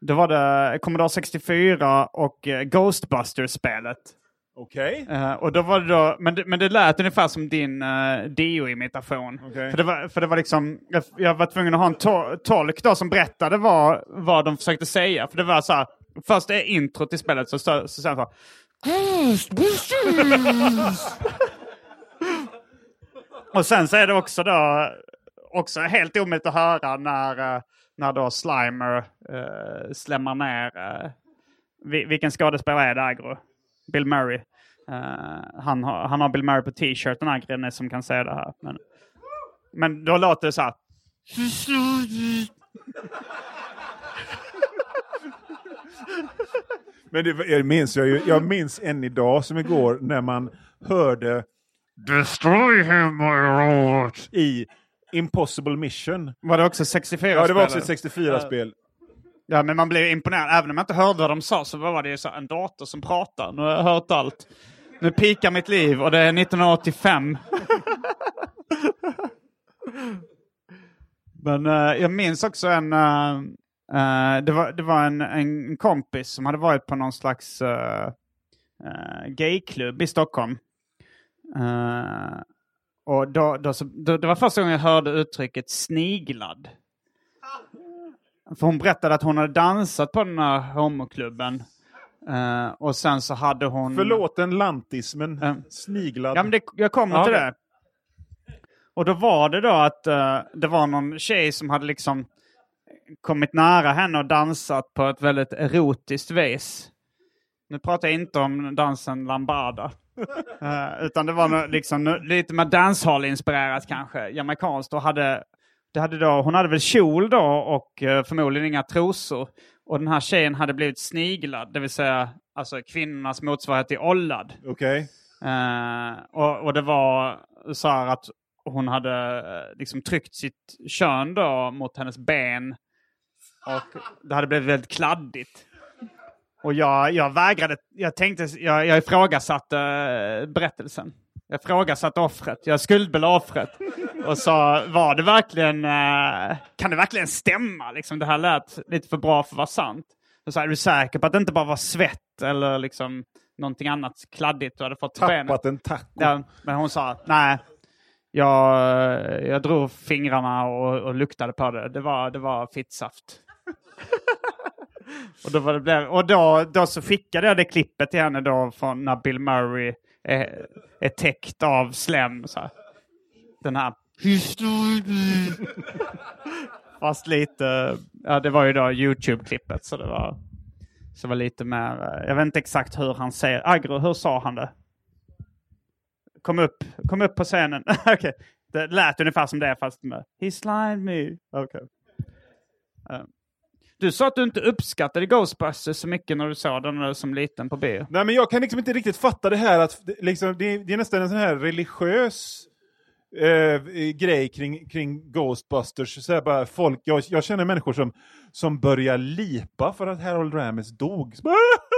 C: Då var det Commodore 64 och eh, Ghostbusters-spelet.
B: Okej.
C: Eh, och då var det då, men, det, men det lät ungefär som din uh, Dio-imitation.
B: Okej.
C: För, det var, för det var liksom, jag, jag var tvungen att ha en to- tolk då som berättade vad, vad de försökte säga. För det var så här, först är intro till spelet så, så, så säger han så här, Ghostbusters! Och sen så är det också då, också helt omöjligt att höra när, eh, när då Slimer uh, slämmar ner, uh, vi- vilken skådespelare är det Agro? Bill Murray. Eh, han, har, han har Bill Murray på t-shirten, Agren, som kan säga det här. Men, men då låter det så här.
B: Men det jag minns jag ju, jag minns än idag som igår när man hörde Destroy him my robot i Impossible Mission.
C: Var det också 64
B: Ja, det var också ett 64-spel.
C: Ja, men man blev imponerad. Även om jag inte hörde vad de sa så var det ju så en dator som pratar. Nu har jag hört allt. Nu pikar mitt liv och det är 1985. men eh, jag minns också en... eh, eh, det var, det var en, en kompis som hade varit på någon slags uh, gayklubb i Stockholm. Eh, och då, då, då, det var första gången jag hörde uttrycket sniglad. För hon berättade att hon hade dansat på den här homoklubben. Eh, och sen så hade hon...
B: Förlåt en lantis, men
C: Ja.
B: sniglad.
C: Ja, men det, jag kommer
B: Ja,
C: till det. Och då var det då att eh, det var någon tjej som hade liksom kommit nära henne och dansat på ett väldigt erotiskt vis. Nu pratar jag inte om dansen lambada. Eh, utan det var nå- liksom nå- lite mer dancehall-inspirerat kanske, jamaicanskt. Och hade, det hade då, hon hade väl kjol då och eh, förmodligen inga trosor. Och den här tjejen hade blivit sniglad, det vill säga alltså kvinnornas motsvarighet till ollad.
B: Okej.
C: Eh, och, och det var så här att hon hade liksom tryckt sitt kön då mot hennes ben. Och det hade blivit väldigt kladdigt. Och jag, jag vägrade, jag tänkte, jag, jag ifrågasatte eh, berättelsen. Jag frågasatte offret. Jag skuldbelade offret. Och sa, var det verkligen, eh, kan det verkligen stämma? Liksom, det här lät lite för bra för att vara sant. Och så, är du säker på att det inte bara var svett eller liksom någonting annat kladdigt du hade fått på benet?
B: Tappat en taco.
C: Ja, men hon sa, nej, jag, jag drog fingrarna och, och luktade på det. Det var, det var fittsaft och då, var det, blev- och då, då så skickade jag det klippet till henne då från när Bill Murray är, är täckt av slem. Så här. Den här... Fast lite... Ja, det var ju då YouTube-klippet så det var... Så det var lite mer... Eh, jag vet inte exakt hur han säger. Agro, hur sa han det? Kom upp, kom upp på scenen. okay. Det lät ungefär som det fast med He slimed me. Okay. Um. Eh, du sa att du inte uppskattade Ghostbusters så mycket när du såg den som liten på bio.
B: Nej, men jag kan liksom inte riktigt fatta det här att det- liksom, det, det är nästan en sån här religiös eh, grej kring, kring Ghostbusters. Så här bara folk, jag, jag känner människor som, som börjar lipa för att Harold Ramis dog. Så bara,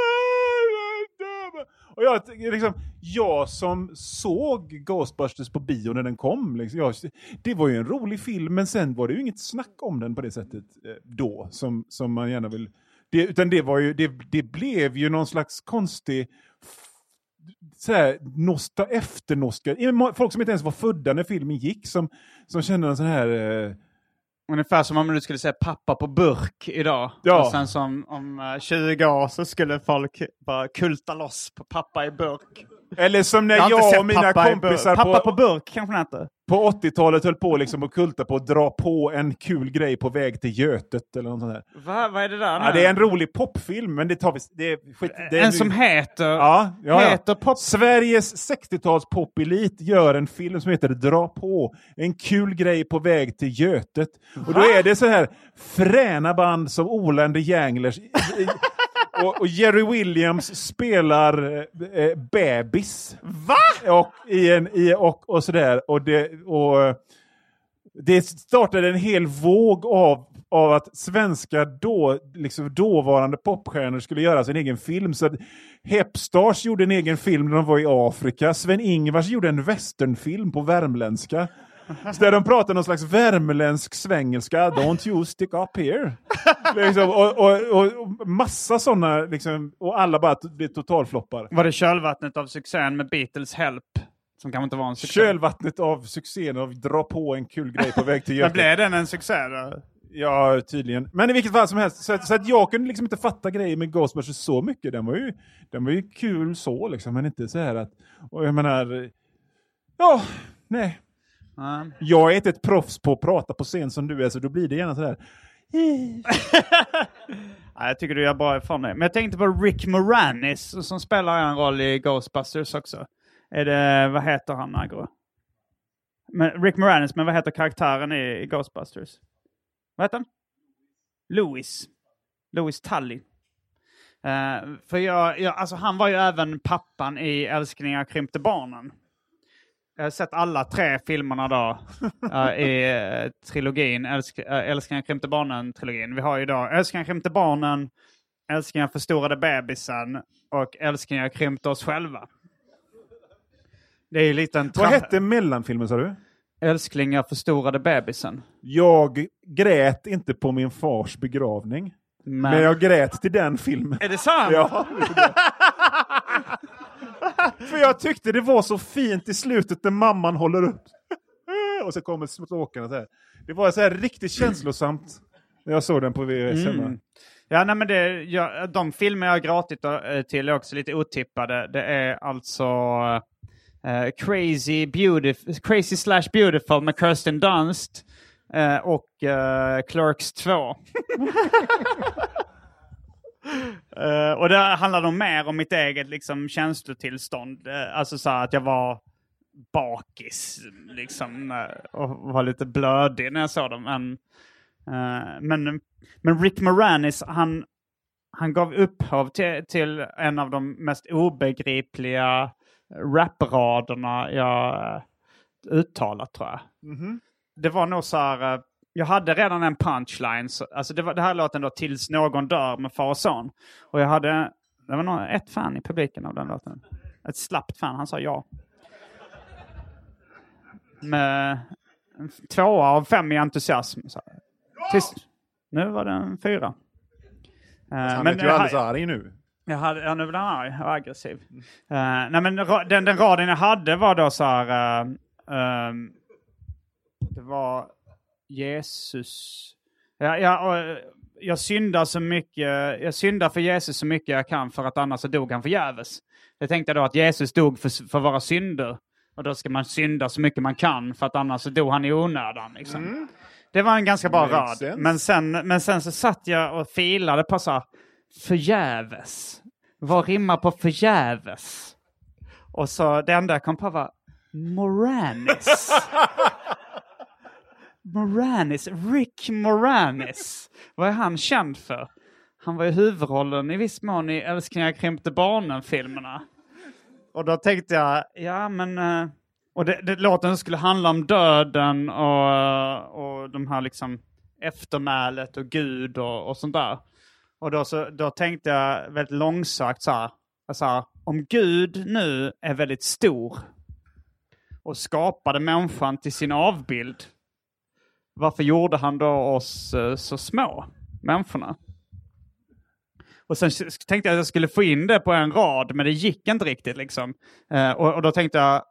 B: Och jag, liksom, jag som såg Ghostbusters på bio när den kom, liksom, jag, det var ju en rolig film, men sen var det ju inget snack om den på det sättet eh, då, som, som man gärna vill... Det, utan det, var ju, det, det blev ju någon slags konstig så här, nosta, efternostalgi. Folk som inte ens var födda när filmen gick som, som kände en sån här... Eh,
C: Ungefär som om du skulle säga pappa på burk idag.
B: Ja.
C: Och sen som om eh, 20 år så skulle folk bara kulta loss på pappa i burk.
B: eller som när jag,
C: sett
B: och mina
C: pappa
B: kompisar
C: Pappa
B: på,
C: på burk kanske den heter.
B: På 80-talet höll på liksom att kulta på att dra på en kul grej på väg till Götet eller något sånt där.
C: Va, vad är det där?
B: Ja, det är en rolig popfilm, men det tar vi... Det skit, det
C: en som heter...
B: Ja, ja,
C: heter pop...
B: Sveriges 60-tals popelit gör en film som heter Dra på. En kul grej på väg till Götet. Och då är det så här fräna band som Olander Janglers. Och, och Jerry Williams spelar eh, eh, bebis. Va? Och, i en, i, och, och sådär. Och det, och, det startade en hel våg av, av att svenska då, liksom dåvarande popstjärnor skulle göra sin egen film. Så Hepstars gjorde en egen film när de var i Afrika. Sven-Ingvars gjorde en westernfilm på värmländska. Så där de pratar någon slags värmländsk svengelska. Don't you stick up here. liksom, och, och, och, massa sådana, liksom, och alla bara blir totalfloppar.
C: Var det kölvattnet av succén med Beatles Help? Som kanske inte var en succé.
B: Kölvattnet av succén av dra på en kul grej på väg till Göteborg.
C: blev den en succé då?
B: Ja, tydligen. Men i vilket fall som helst, så att, så att jag kunde liksom inte fatta grejer med Ghostbusters så mycket. Den var ju, den var ju kul så, liksom, men inte så här att... Och jag menar... Ja, nej.
C: Mm.
B: Jag är inte ett proffs på att prata på scen som du är, så då blir det gärna sådär...
C: Ja, jag tycker du gör bra ifrån dig. Men jag tänkte på Rick Moranis som spelar en roll i Ghostbusters också. Är det, vad heter han Agro? Men Rick Moranis, men vad heter karaktären i, i Ghostbusters? Vad heter han? Louis. Louis Tully. Uh, för jag, jag, alltså han var ju även pappan i Älsklingar krympte barnen. Jag har sett alla tre filmerna då eh, i eh, trilogin, Älsk, äh, Älsklingar krympte barnen-trilogin. Vi har ju då Älsklingar krympte barnen, Älsklingar förstorade bebisen och Älsklingar krympte oss själva. Det är ju lite en...
B: Vad hette mellanfilmen sa du?
C: Älsklingar förstorade bebisen.
B: Jag grät inte på min fars begravning.
C: Men,
B: Men jag grät till den filmen.
C: Är det sant?
B: Ja. För jag tyckte det var så fint i slutet när mamman håller upp. Och så kommer stråkarna så här. Det var så här riktigt känslosamt. När jag såg den på VHS.
C: Mm. Ja, nej, men det, ja, de filmer jag har gråtit till är också lite otippade. Det är alltså eh, Crazy, Beautiful, Crazy slash Beautiful med Kirsten Dunst eh, och eh, Clerks 2. Eh, och det handlar nog mer om mitt eget liksom, känslotillstånd. Eh, alltså så att jag var bakis liksom, eh, och var lite blödig när jag såg dem. Men, men, men Rick Moranis, han, han gav upphov till, till en av de mest obegripliga rapraderna jag uttalat tror jag. Det var nog så här, jag hade redan en punchline, så, alltså det, var, det här låten då Tills någon dör med far och son. Och jag hade, det var nog ett fan i publiken av den låten. Ett slappt fan, han sa ja. med en tvåa av fem i entusiasm. Så, tills, nu var det en fyra. Eh,
B: Han är ju alldeles arg nu.
C: jag hade, ja, nu blev han arg och aggressiv. Eh, nej, men den, den raden jag hade var då så här... eh, ehm, det var Jesus. Ja, ja, och, eh, jag syndar så mycket. Jag syndar för Jesus så mycket jag kan för att annars så dog han förgäves. Jag tänkte då att Jesus dog för, för våra synder. Och då ska man synda så mycket man kan för att annars så dog han i onödan. Liksom. Det var en ganska bra rad.
B: sense.
C: Men sen, men sen så satt jag och filade på så här, förgäves. Vad rimmar på förgäves? Och så det enda jag kom på var Moranis. Moranis, Rick Moranis. Vad är han känd för? Han var ju huvudrollen i viss mån i Älsklingar krympte barnen-filmerna. Och då tänkte jag, ja men... eh, Och det, det låten skulle handla om döden och, och de här liksom eftermälet och Gud och, och sånt där. Och då, så, då tänkte jag väldigt långsökt så här, så här, om Gud nu är väldigt stor och skapade människan till sin avbild, varför gjorde han då oss eh, så små, människorna? Och sen tänkte jag att jag skulle få in det på en rad, men det gick inte riktigt liksom. Eh, och, och då tänkte jag,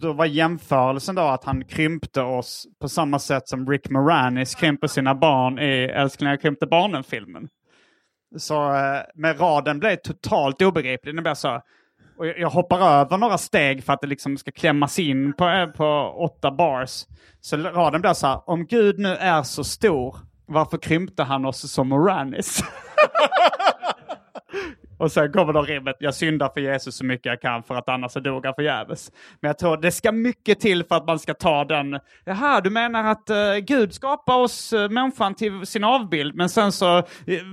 C: då var jämförelsen då att han krympte oss på samma sätt som Rick Moranis krymper sina barn i Älsklingar krympte barnen-filmen. Så eh, med raden blev totalt obegriplig. Den blev så, och jag, hoppar över några steg för att det liksom ska klämmas in på, eh, på åtta bars. Så raden blir så här, om Gud nu är så stor, varför krympte han oss som Moranis? Och sen kommer då rimmet, jag syndar för Jesus så mycket jag kan för att annars så dog han förgäves. Men jag tror det ska mycket till för att man ska ta den, jaha du menar att eh, Gud skapar oss uh, människan till sin avbild, men sen så, eh,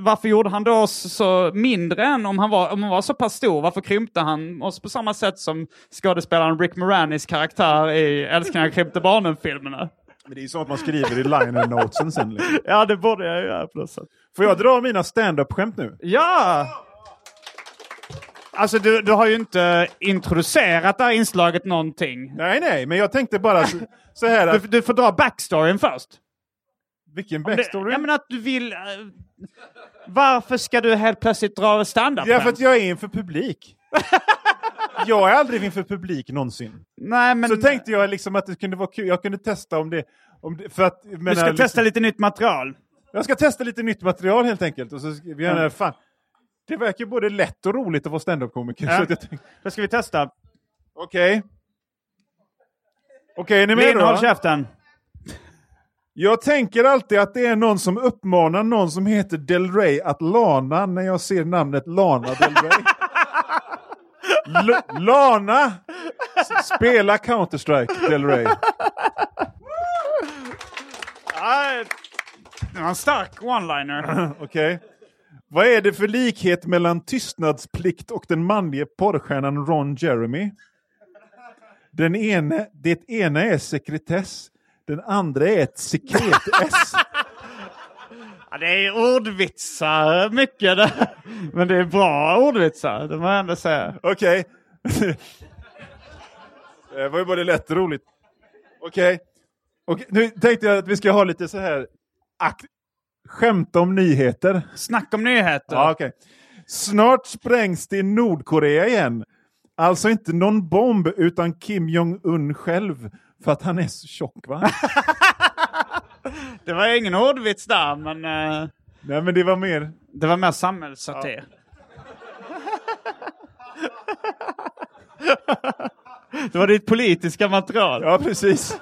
C: varför gjorde han då oss så mindre än om han var, om han var så pass stor? Varför krympte han oss på samma sätt som skådespelaren Rick Moranis karaktär i Älsklingar krympte barnen-filmerna?
B: Men det är ju så att man skriver i liner notesen sen. Liksom.
C: Ja, det borde jag göra sätt.
B: Får jag dra mina stand-up-skämt nu?
C: Ja! Alltså du, du har ju inte introducerat det här inslaget någonting.
B: Nej, nej, men jag tänkte bara så, så här att...
C: Du, du får dra backstoryn först.
B: Vilken
C: Det,
B: backstory?
C: ja men att du vill... eh, varför ska du helt plötsligt dra stand-up?
B: Ja, för att jag är inför publik. jag är aldrig inför publik någonsin.
C: Nej men...
B: Så tänkte jag liksom att det kunde vara kul. Jag kunde testa om det... Om det för att, jag
C: du
B: menar,
C: ska
B: liksom,
C: testa lite nytt material.
B: Jag ska testa lite nytt material helt enkelt. Och så ska vi gärna,
C: Mm.
B: fan, det verkar ju både lätt och roligt att vara standup-komiker.
C: Ja.
B: tänkte,
C: Då ska vi testa.
B: Okej. Okej, är ni med
C: Linn,
B: då?
C: håll käften.
B: Jag tänker alltid att det är någon som uppmanar någon som heter Del Rey att lana när jag ser namnet Lana Del Rey. L- Lana! Spela Counter-Strike Del Rey.
C: Det var en stark one-liner.
B: Okej. Vad är det för likhet mellan tystnadsplikt och den manlige porrstjärnan Ron Jeremy? Den ene, det ena är sekretess, den andra är ett sekret-S.
C: Ja, det är ordvitsar mycket där. Men det är bra ordvitsar, det må jag ändå säga.
B: Okej. det var ju både lätt och roligt. Okej. Okej, Nu tänkte jag att vi ska ha lite så här ak- skämt om nyheter.
C: Snack om nyheter.
B: Ja, okej. Snart sprängs det i Nordkorea igen. Alltså inte någon bomb utan Kim Jong-Un själv. För att han är så tjock va?
C: Det var ingen ordvits där, men eh,
B: Nej men det var mer...
C: det var mer samhällssatir. det var ditt politiska material.
B: Ja precis.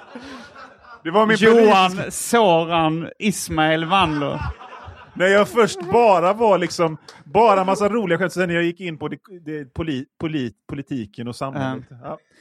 B: Det var min
C: Johan
B: politiska-
C: Soran Ismail Vanlo.
B: När jag först bara var liksom, bara massa roliga skämt, sen när jag gick in på det, det, poli, poli, politiken och samhället. Ja.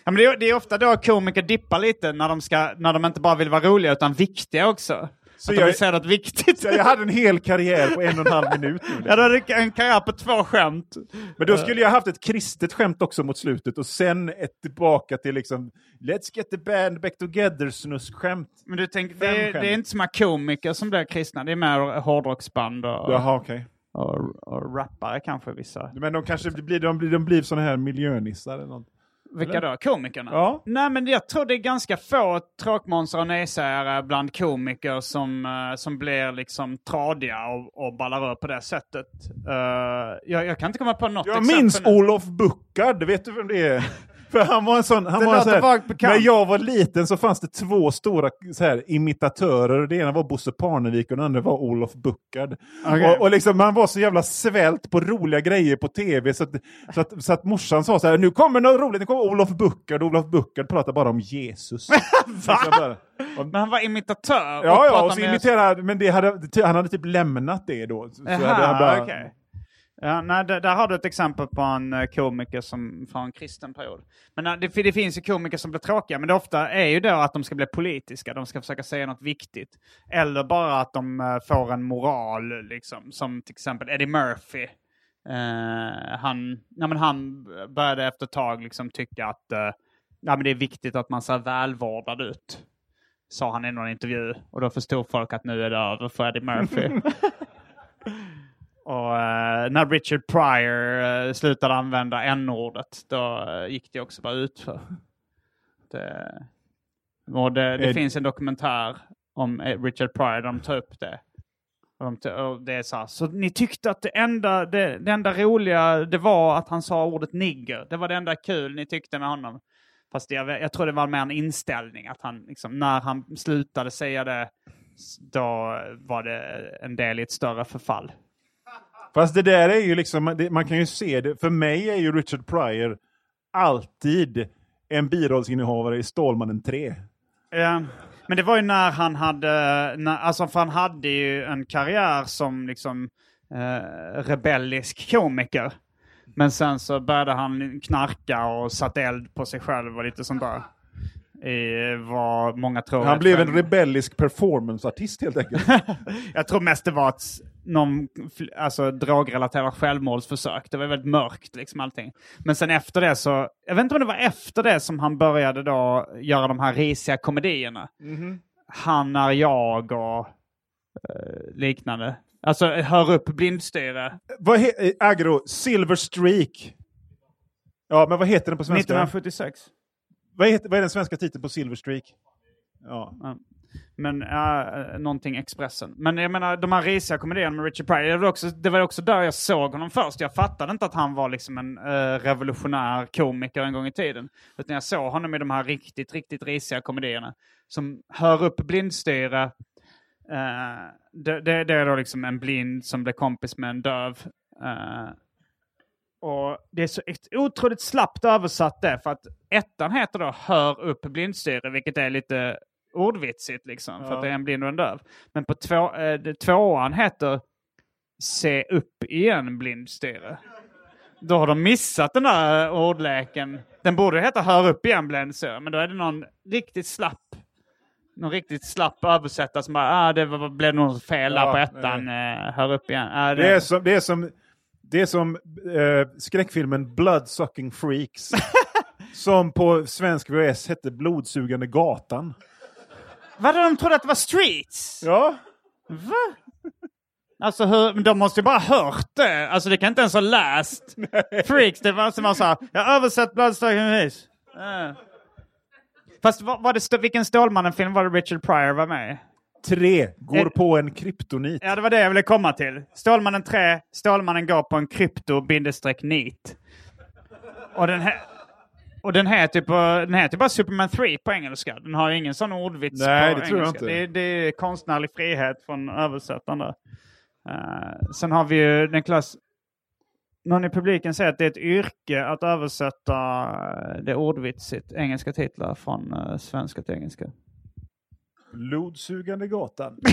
C: Ja, men det, är, det är ofta då komiker dippar lite när de, ska, när de inte bara vill vara roliga utan viktiga också.
B: Så
C: att
B: jag-
C: vill säga något viktigt.
B: Så jag hade en hel karriär på en och en halv minut nu.
C: Ja, då hade en karriär på två skämt.
B: Men då skulle jag haft ett kristet skämt också mot slutet och sen ett tillbaka till liksom Let's get the band back together snusk-skämt.
C: Men du tänker, det, är- det är inte så många komiker som blir kristna. Det är mer hårdrocksband och,
B: Jaha, okej.
C: och, och rappare kanske vissa.
B: Men de kanske blir, de blir, de blir såna här miljönissar eller något.
C: Vilka
B: Eller?
C: då? Komikerna?
B: Ja.
C: Nej, men jag tror det är ganska få tråkmånsar och nejsägare bland komiker som, eh, som blir liksom tradiga och, och ballar ur på det sättet. Eh, jag, jag kan inte komma på något
B: Jag
C: exempel
B: minns
C: nu.
B: Olof Buckard, vet du vem det är? För han var en sån, han
C: Det
B: var en sån här, när jag var liten så fanns det två stora så här, imitatörer. Det ena var Bosse Parnevik och den andra var Olof Buckard.
C: Okej.
B: Och, och liksom, man var så jävla svält på roliga grejer på tv så att, så att, så att morsan sa så här, nu kommer något roligt, nu kommer Olof Buckard. Och Olof Buckard pratar bara om Jesus. Va? Bara,
C: Men han var imitatör? och
B: ja, ja,
C: pratade
B: och så imiterade, men det hade, han hade typ lämnat det då. Så, så hade han bara,
C: okej. Ja, nej, där, där har du ett exempel på en eh, komiker som från en kristen period. Men eh, det, det finns ju komiker som blir tråkiga, men det ofta är ju då att de ska bli politiska, de ska försöka säga något viktigt. Eller bara att de eh, får en moral, liksom, som till exempel Eddie Murphy. Eh, han, ja, men han började efter ett tag liksom tycka att eh, ja, men det är viktigt att man ser välvårdad ut. Sa han i någon intervju. Och då förstod folk att nu är det över för Eddie Murphy. Och eh, när Richard Pryor eh, slutade använda n-ordet, då eh, gick det också bara ut för. Det, det, det finns en dokumentär om eh, Richard Pryor där de tar upp det. Och det är så, här, så ni tyckte att det enda, det, det enda roliga det var att han sa ordet nigger. Det var det enda kul ni tyckte med honom. Fast jag, jag tror det var mer en inställning att han, liksom, när han slutade säga det, då var det en del i ett större förfall.
B: Fast det där är ju liksom, det, man kan ju se det, för mig är ju Richard Pryor alltid en birollsinnehavare i Stålmannen 3.
C: Ja, men det var ju när han hade, när, alltså för han hade ju en karriär som liksom eh, rebellisk komiker. Men sen så började han knarka och satte eld på sig själv och lite sånt där. I vad många tror.
B: Han blev en rebellisk performanceartist helt enkelt.
C: Jag tror mest det var ett s- någon alltså, drogrelaterat självmordsförsök. Det var väldigt mörkt liksom allting. Men sen efter det så, jag vet inte om det var efter det som han började då göra de här risiga komedierna. Han är jag och eh, liknande. Alltså hör upp blindstyre.
B: vad eh, Agro, Silver Streak. Ja, men vad heter den på svenska?
C: 1976.
B: Vad, heter, vad är den svenska titeln på Silver Streak? Ja.
C: Ja. Men ja, eh, någonting Expressen. Men jag menar de här risiga komedierna med Richard Pryor, det var, också, det var också där jag såg honom först. Jag fattade inte att han var liksom en eh, revolutionär komiker en gång i tiden. Utan jag såg honom i de här riktigt, riktigt risiga komedierna. Som hör upp blindstyre. Eh, det, det, det är då liksom en blind som blir kompis med en döv. Eh, och det är så otroligt slappt översatt det, för att ettan heter då Hör upp blindstyre, vilket är lite ordvitsigt liksom, för att det är en blind och en döv. Men på två, eh, det- tvåan heter Se upp igen blindstyre. Då har de missat den där eh, ordleken. Den borde heta Hör upp igen blindstyre, men då är det någon riktigt slapp någon riktigt slapp översättare som bara, ah, det var, blev nog fel där
B: Ja,
C: på ettan, eh, hör upp igen. Ah,
B: Det är som, det är som, det är som eh, skräckfilmen Bloodsucking Freaks. som på svensk VHS hette Blodsugande gatan.
C: Vadå, de trodde att det var Streets?
B: Ja.
C: Va? Alltså, hur, de måste ju bara ha hört det. Alltså, det kan inte ens ha läst. Freaks, det var som man sa. Jag har översatt Bloodstock Vis. Uh. Fast var, var det, vilken Stålmannen-film var det Richard Pryor var med i?
B: Tre går
C: Eh.
B: på en kryptonit.
C: Ja, det var det jag ville komma till. Stålmannen 3, Stålmannen går på en krypto-nit. Och den här... Och den heter, på, den heter bara Superman 3 på engelska. Den har ju ingen sån ordvits
B: Nej,
C: på
B: det tror jag inte.
C: Det, är- det är konstnärlig frihet från översättaren där. Eh, sen har vi ju den klass... Någon i publiken säger att det är ett yrke att översätta eh, det ordvitsigt, engelska titlar från eh, svenska till engelska.
B: Blodsugande gatan.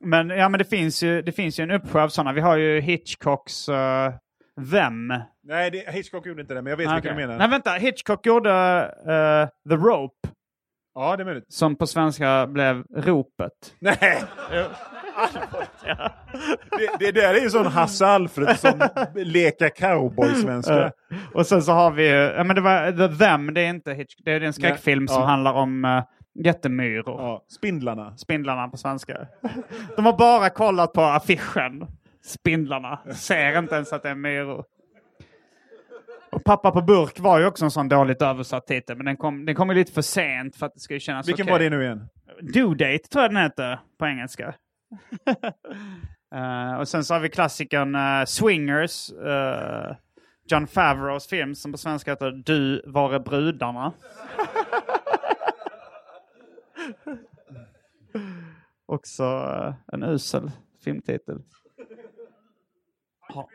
C: Men, ja, men det, finns ju, det finns ju en uppsjö av sådana. Vi har ju Hitchcocks eh, Vem.
B: Nej, det, Hitchcock gjorde inte det, men jag vet
C: Okej.
B: vilka du menar.
C: Nej, vänta. Hitchcock gjorde eh, The Rope,
B: Ja, det är möjligt.
C: som på svenska blev Ropet.
B: Nej! det, det där är ju sån Hasse Alfred som leka cowboy-svenska.
C: Eh, och sen så har vi ja men det var The Them, det är inte Hitchcock, det är en skräckfilm
B: Nej,
C: som
B: ja.
C: handlar om uh, jättemyror.
B: Ja, spindlarna.
C: Spindlarna på svenska. De har bara kollat på affischen. Spindlarna. Ser inte ens att det är myror. Och Pappa på burk var ju också en sån dåligt översatt titel, men den kom, den kom ju lite för sent för att det skulle kännas
B: Vilken
C: okej.
B: var det nu igen?
C: Due Date tror jag den heter på engelska. Eh, och sen så har vi klassikern eh, Swingers, eh, John Favreaus film som på svenska heter Du var är brudarna. Också en usel filmtitel. Ja.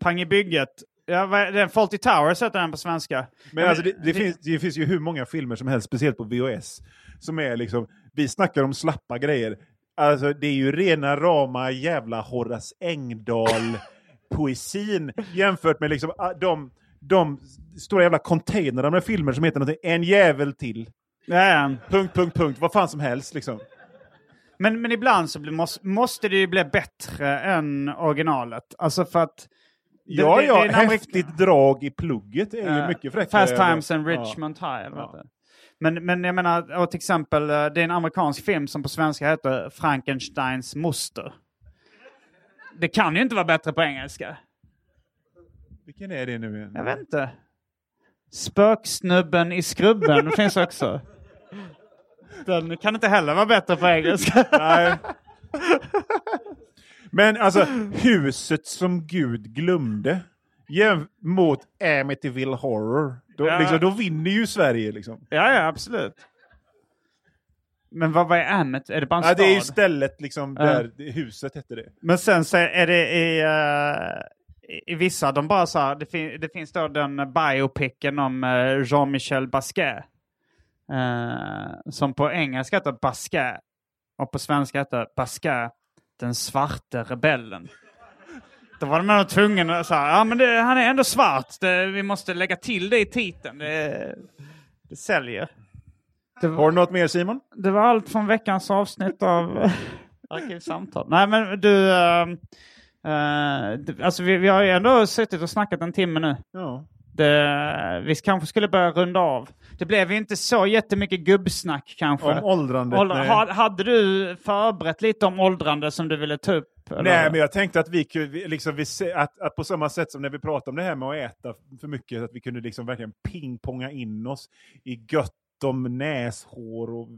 C: Pang i bygget. Ja, det? Fawlty Towers heter den på svenska.
B: Men alltså, det, det, finns, det finns ju hur många filmer som helst, speciellt på VHS, som är liksom, vi snackar om slappa grejer. Alltså det är ju rena rama jävla Horace Engdahl-poesin jämfört med liksom ah, de, de stora jävla containrarna med filmer som heter någonting, En jävel till.
C: Ja.
B: Punkt, punkt, punkt, vad fan som helst liksom.
C: Men, men ibland så blir, måste, måste det ju bli bättre än originalet. Alltså för att...
B: Ja,
C: det-
B: ja,
C: det är en amerik-
B: häftigt drag i plugget är ju mycket fräckare.
C: Fast Times and
B: Ja.
C: Richmond High.
B: Ja.
C: heter det? Men, men jag menar, och till exempel, eh, det är en amerikansk film som på svenska heter Frankensteins moster. Det kan ju inte vara bättre på engelska.
B: Vilken är det nu igen?
C: Jag vet inte. Spöksnubben i skrubben finns också. Den kan inte heller vara bättre på engelska.
B: Nej. Men alltså, huset som Gud glömde mot Amityville Horror. Då,
C: Ja.
B: liksom, då vinner ju Sverige liksom.
C: Ja, ja, absolut. Men vad, vad är Amet? Är det bara en
B: Ja, det är ju
C: stad?
B: stället liksom, där det- huset hette det.
C: Men sen så är det i, eh, i- vissa, de bara så här, det, fin, det finns då den biopicen om eh, Jean-Michel Basquiat. Eh, som på engelska heter Basquiat och på svenska heter Basquiat den svarte rebellen. Då var de nog tvungna att säga, ja men det, han är ändå svart, det, vi måste lägga till det i titeln. Det, det säljer. Det var,
B: Har du något mer Simon?
C: det var allt från veckans avsnitt av Arkivsamtal. Nej men du, eh, du alltså vi, vi har ju ändå suttit och snackat en timme nu.
B: Ja.
C: Det, vi kanske skulle börja runda av. Det blev ju inte så jättemycket gubbsnack kanske.
B: Om åldrandet?
C: Åldra-
B: nej.
C: ha, hade du förberett lite om åldrande som du ville ta upp? eller?
B: Nej, men jag tänkte att vi kunde, liksom, vi, att, att på samma sätt som när vi pratade om det här med att äta för mycket, att vi kunde liksom verkligen pingponga in oss i gött om näshår och,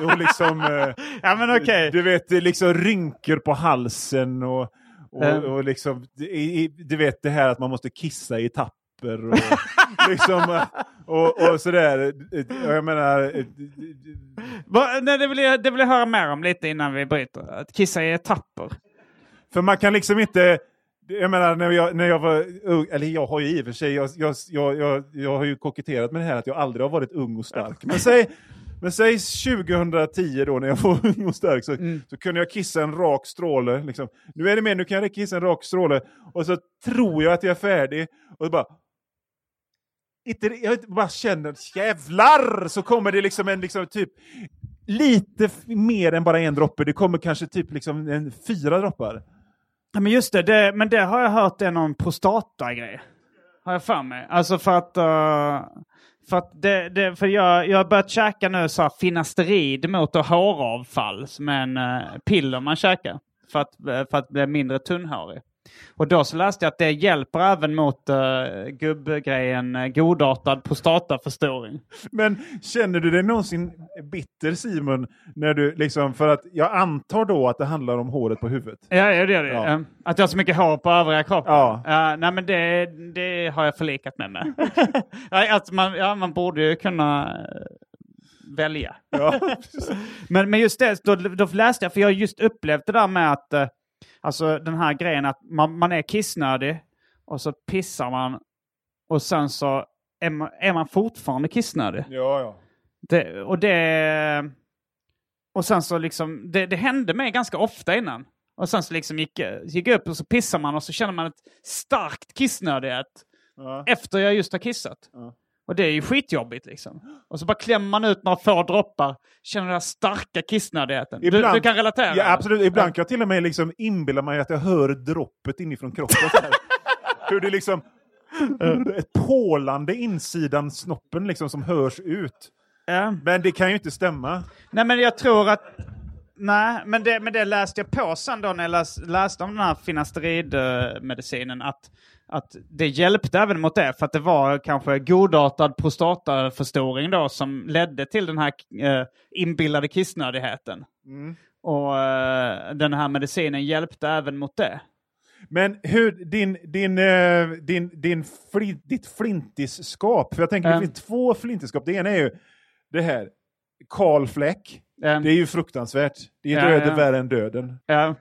B: och, och liksom... eh,
C: Ja men okej.
B: Du vet, liksom rynkor på halsen och, och, och liksom, du vet det här att man måste kissa i tapper och liksom, och, och sådär. Jag menar,
C: nej, det, vill jag, det vill jag höra mer om lite innan vi bryter. Att kissa i etapper.
B: för man kan liksom inte, jag menar när jag, när jag var ung, eller jag har ju i och för sig, jag, jag, jag, jag, har ju koketterat med det här att jag aldrig har varit ung och stark. Men säg, men säg 2010 då när jag var ung och stark så, så kunde jag kissa en rak stråle. Liksom. Nu är det mer, nu kan jag kissa en rak stråle och så tror jag att jag är färdig och så bara inte, jag vet, bara känner jävlar så kommer det liksom en liksom typ lite mer än bara en droppe. Det kommer kanske typ liksom en, fyra droppar.
C: Ja, men just det, det, men det har jag hört är någon prostatagrej. Har jag för mig. Alltså för att... uh, för att det, det, för jag, jag har börjat käka nu så här finasterid mot håravfall som är en uh, piller man käkar. För att, eh, för att bli mindre tunnhårig. Och då så läste jag att det hjälper även mot uh, gubbgrejen uh, godartad prostataförstoring.
B: Men känner du dig någonsin bitter Simon? När du liksom, för att jag antar då att det handlar om håret på huvudet.
C: Ja, ja det gör det.
B: Ja.
C: Eh, Att jag har så mycket hår på övriga kroppen.
B: Ja.
C: Eh, nej, men det, det har jag förlikat mig med. Att man, ja, man borde ju kunna välja.
B: Ja.
C: Men, men just det, då, då läste jag, för jag har just upplevt det där med att, alltså den här grejen att man, man är kissnödig och så pissar man och sen så är man, är man fortfarande kissnödig.
B: ja, ja.
C: Det, och det... Och sen så liksom, det, det hände mig ganska ofta innan. Och sen så liksom gick, gick jag upp och så pissar man och så känner man ett starkt kissnödighet
B: Ja.
C: efter jag just har kissat.
B: Ja.
C: Och det är ju skitjobbigt liksom. Och så bara klämmer man ut några få droppar, känner den här starka kissnödigheten. Du, du kan relatera?
B: Ja, absolut. Ibland kan jag till och med liksom inbilla mig att jag hör droppet inifrån kroppen. Hur det liksom... Ett pålande insidan snoppen liksom som hörs ut.
C: Ja.
B: Men det kan ju inte stämma.
C: Nej men jag tror att... Nej, men det, men det läste jag på sen då när jag läs, läste om den här finasteridmedicinen. Att, att det hjälpte även mot det. För att det var kanske godartad prostataförstoring då som ledde till den här eh, inbillade kissnödigheten. Och eh, den här medicinen hjälpte även mot det.
B: Men hur, din, din, eh, din, din fli, ditt flintisskap, för jag tänker
C: Mm.
B: det finns två flintisskap. Det ena är ju det här, Karl Fläck.
C: Mm.
B: Det är ju fruktansvärt. Det är
C: Ja,
B: döden
C: ja.
B: värre än döden.
C: Ja.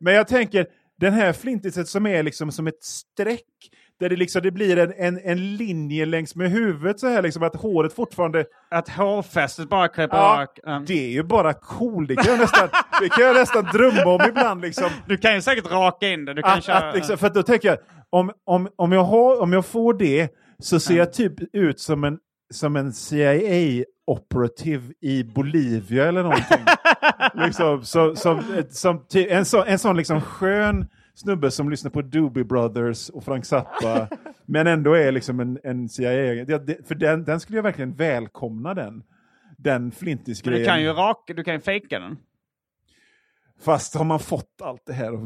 B: Men jag tänker, den här flintiset som är liksom som ett streck, där det, liksom, det blir en, en, en linje längs med huvudet så här, liksom att håret fortfarande...
C: Att hårfästet bara kryper
B: Ja,
C: rak. Mm.
B: det är ju bara cool. Det kan jag nästan, det kan jag nästan drömma om ibland. Liksom.
C: Du kan ju säkert raka in det. Du kan
B: Att,
C: köra...
B: att liksom, för att då tänker jag, om, om, om, jag har, om jag får det så ser jag typ ut som en, som en CIA-operativ i Bolivia eller någonting. liksom, så, som, som, ty- en sån, en sån liksom skön snubbe som lyssnar på Doobie Brothers och Frank Zappa, men ändå är liksom en, en CIA. För den, den skulle jag verkligen välkomna den. Den flintis-grejen.
C: du kan ju raka, du kan ju fejka den.
B: Fast har man fått allt det här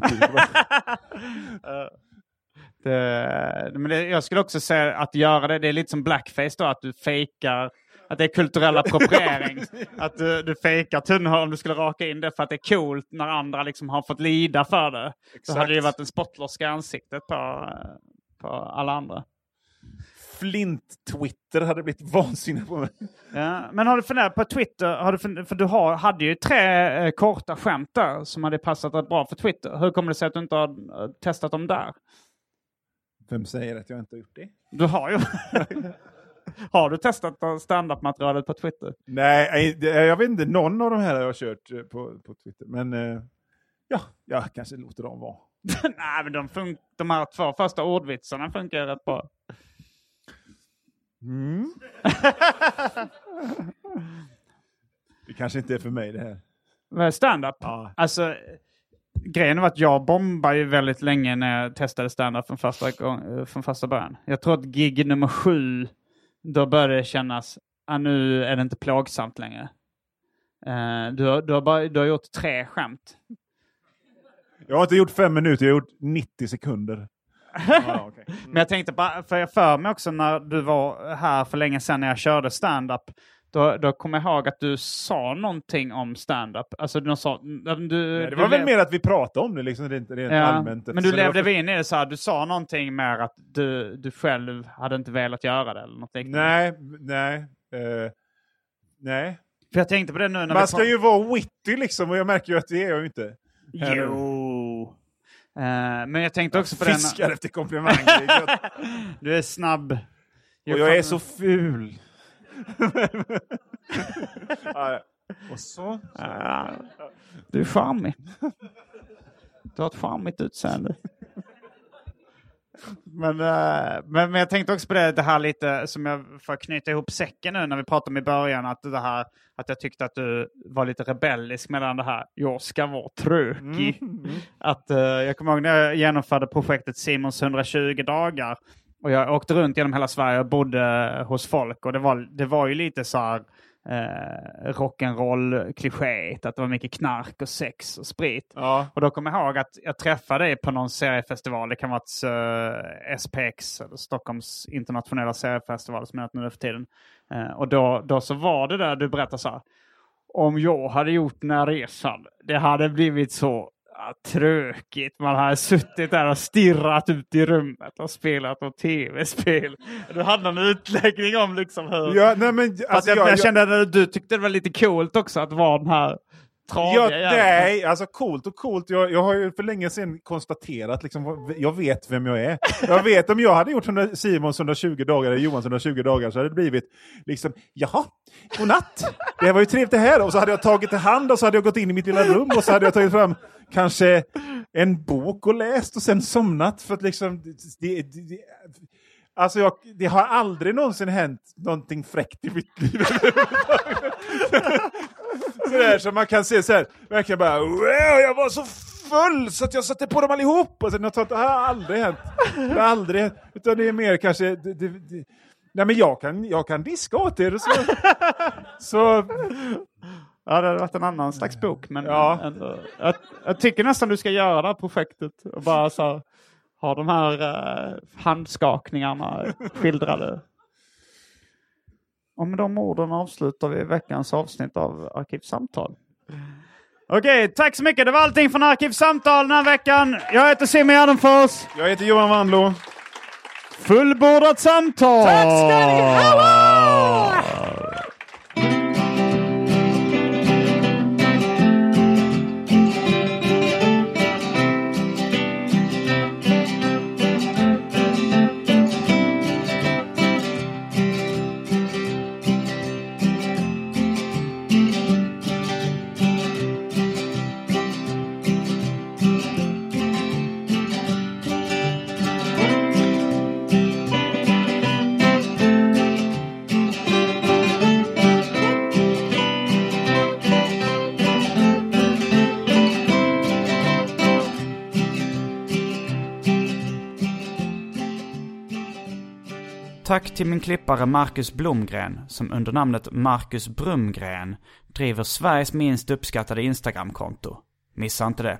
C: Det, men det, jag skulle också säga att göra det, det är lite som blackface då, att du fejkar att det är kulturell appropriering. att du, du fejkar tunnhål om du skulle raka in det för att det är coolt när andra liksom har fått lida för det. Så
B: Exakt.
C: hade det varit en spottloska i ansiktet på, på alla andra.
B: Flint-Twitter hade blivit vansinnig på mig.
C: Ja, men har du funderat på Twitter? Har du funderat, för du har, hade ju tre eh, korta skämt där som hade passat rätt bra för Twitter. Hur kommer det sig att du inte har eh, testat dem där?
B: Vem säger att jag inte har gjort det?
C: Du har ju... har du testat standup-materialet på Twitter?
B: Nej, nej, det- jag vet inte. Någon av de här har jag kört eh, på, på Twitter. Men eh, ja, jag kanske låter dem vara.
C: Nej, men de, fun- de här två första ordvitsarna funkar rätt bra.
B: Mm. det kanske inte är för mig det här.
C: Stand-up?
B: Ja.
C: Alltså, grejen var att jag bombade ju väldigt länge när jag testade stand-up från första, gång, eh, från första början. Jag tror att gig nummer sju, då började det kännas, ah, nu är det inte plågsamt längre. Eh, du, har, du, har bara, du har gjort tre skämt.
B: Jag har inte gjort fem minuter, jag har gjort 90 sekunder. Ja, okej.
C: Men jag tänkte bara, för jag för mig också när du var här för länge sedan när jag körde stand-up. Då, då kommer jag ihåg att du sa någonting om stand-up. Alltså du sa... Du,
B: Nej, det var väl
C: lev-
B: mer att vi pratade om det, liksom, rent, rent
C: Ja,
B: allmänt.
C: men du
B: Så det var
C: levde
B: för-
C: in i det så här, du sa någonting mer att du, du själv hade inte velat göra det eller något liknande.
B: Nej, nej. eh, nej.
C: För jag tänkte på det nu när
B: Man ska ju vara witty liksom, och jag märker ju att det är jag ju inte.
C: Jo. Eh, men jag tänkte också på det...
B: Fiskar efter komplimanger.
C: Du är snabb.
B: och jag är så ful. Ja, och så.
C: Ja, du är charmig. Du har ett charmigt utseende. Men, eh, men, men jag tänkte också på det, det här lite som jag får knyta ihop säcken nu när vi pratade om i början. Att, det här, att jag tyckte att du var lite rebellisk mellan det här, jag ska vara trökig. Att, eh, jag kommer ihåg när jag genomförde projektet Simons 120 dagar. Och jag åkte runt genom hela Sverige och bodde hos folk. Och det var, det var ju lite så här eh, rock'n'roll klichéigt. Att det var mycket knark och sex och sprit.
B: Ja.
C: Och då kommer jag ihåg att jag träffade dig på någon seriefestival. Det kan vara uh, SPX, eller Stockholms internationella seriefestival som är nu för tiden. Eh, och då, då så var det där du berättade så här. Om jag hade gjort den här resan, det hade blivit så ja, tråkigt. Man hade suttit där och stirrat ut i rummet och spelat något tv-spel. Du hade någon utläggning om liksom hur...
B: Ja, nej, men, alltså,
C: jag,
B: jag,
C: jag kände att du tyckte det var lite coolt också att vara den här
B: Ja, nej, alltså coolt och coolt. Jag, jag har ju för länge sedan konstaterat, liksom, jag vet vem jag är. Jag vet om jag hade gjort 100 Simons 120 dagar eller Johans 120 dagar så hade det blivit liksom, jaha, godnatt. Det var ju trevligt det här. Och så hade jag tagit i hand och så hade jag gått in i mitt lilla rum och så hade jag tagit fram kanske en bok och läst och sen somnat. För att liksom, det, det, det, alltså jag, det har aldrig någonsin hänt någonting fräckt i mitt liv. Sådär som man kan se så här, verkligen bara wow, jag var så full så att jag satte på dem allihop. Och sen något sånt, det har aldrig hänt. Det har aldrig hänt. Utan det är mer kanske, det, det, det, nej men jag kan, jag kan diska åt er. Så, så
C: Ja, det hade varit en annan slags bok. Men
B: Ja.
C: ändå, jag, jag tycker nästan du ska göra det här projektet. Och bara så ha de här eh, handskakningarna skildrade. Och med de orden avslutar vi veckans avsnitt av Arkivsamtal. Okej, tack så mycket. Det var allting från Arkivsamtal den här veckan. Jag heter Simon Gärdenfors.
B: Jag heter Johan Wanlo.
C: Fullbordat samtal! Tack ska ni ha! Tack till min klippare Marcus Blomgren som under namnet Marcus Brumgren driver Sveriges minst uppskattade Instagramkonto. Missa inte det.